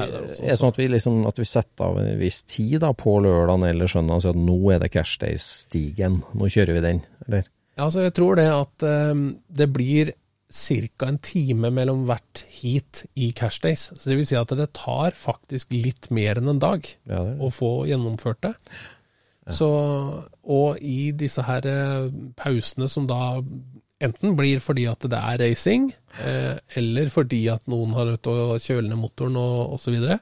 er det sånn at vi, liksom, at vi setter av en viss tid da, på lørdagen eller søndagen og sier at nå er det Cashdays-stigen, nå kjører vi den, eller? Ja, altså jeg tror det at um, det blir ca. en time mellom hvert heat i Cashdays. Så det vil si at det tar faktisk litt mer enn en dag Ja, det det. å få gjennomført det. Så, og i disse her eh, pausene som da enten blir fordi at det er racing, eh, eller fordi at noen har nødt til å kjøle ned motoren og osv., så, videre,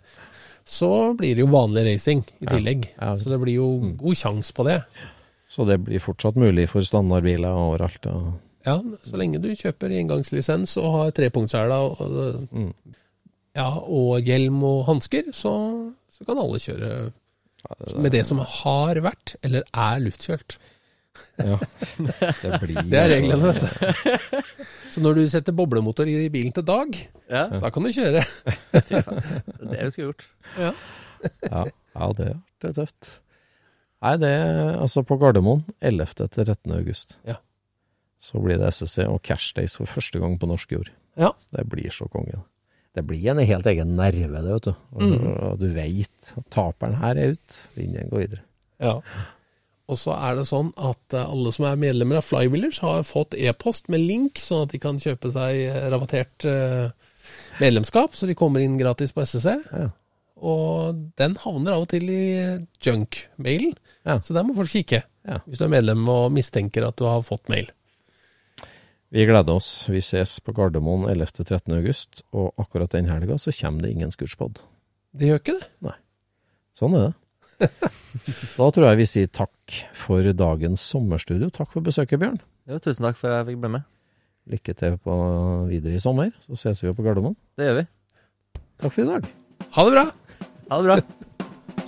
så blir det jo vanlig racing i tillegg. Ja. Så det blir jo god sjanse på det. Så det blir fortsatt mulig for standardbiler overalt? Og, Ja, så lenge du kjøper engangslisens og har trepunktssela og, Mm. ja, og hjelm og hansker, så, så kan alle kjøre med det som har vært, eller er luftkjølt. ja. Det blir Det er altså- reglene, vet du. Så når du setter boblemotor i bilen til Dag, Ja, da kan du kjøre. det er det vi skulle gjort. Ja, ja det, det er tøft. Nei, det er altså på Gardermoen 11. til 13. august. Ja. Så blir det SSC og Cash Days for første gang på norsk jord. Ja. Det blir så konge. Det blir en helt egen nerve, det, vet du. Og, Mm. og du veit at taperen her er ut, vinneren går videre. Ja. Og så er det sånn at eh, alle som er medlemmer av Flywheelers har fått e-post med link, sånn at de kan kjøpe seg eh, rabattert eh, medlemskap, så de kommer inn gratis på SSC. Ja. Og den havner av og til i junk-mailen, Ja. så der må folk kikke. Ja. Hvis du er medlem og mistenker at du har fått mail. Vi gleder oss. Vi ses på Gardermoen 11. til 13. august, og akkurat den helga så kommer det ingen Scootspod. Det gjør ikke det. Nei. Sånn er det. da tror jeg vi sier takk for dagens sommerstudio. Takk for besøket, Bjørn. Jo, tusen takk for at jeg fikk bli med. Lykke til på videre i sommer, så ses vi jo på Gardermoen. Det gjør vi. Takk for i dag. Ha det bra! Ha det bra.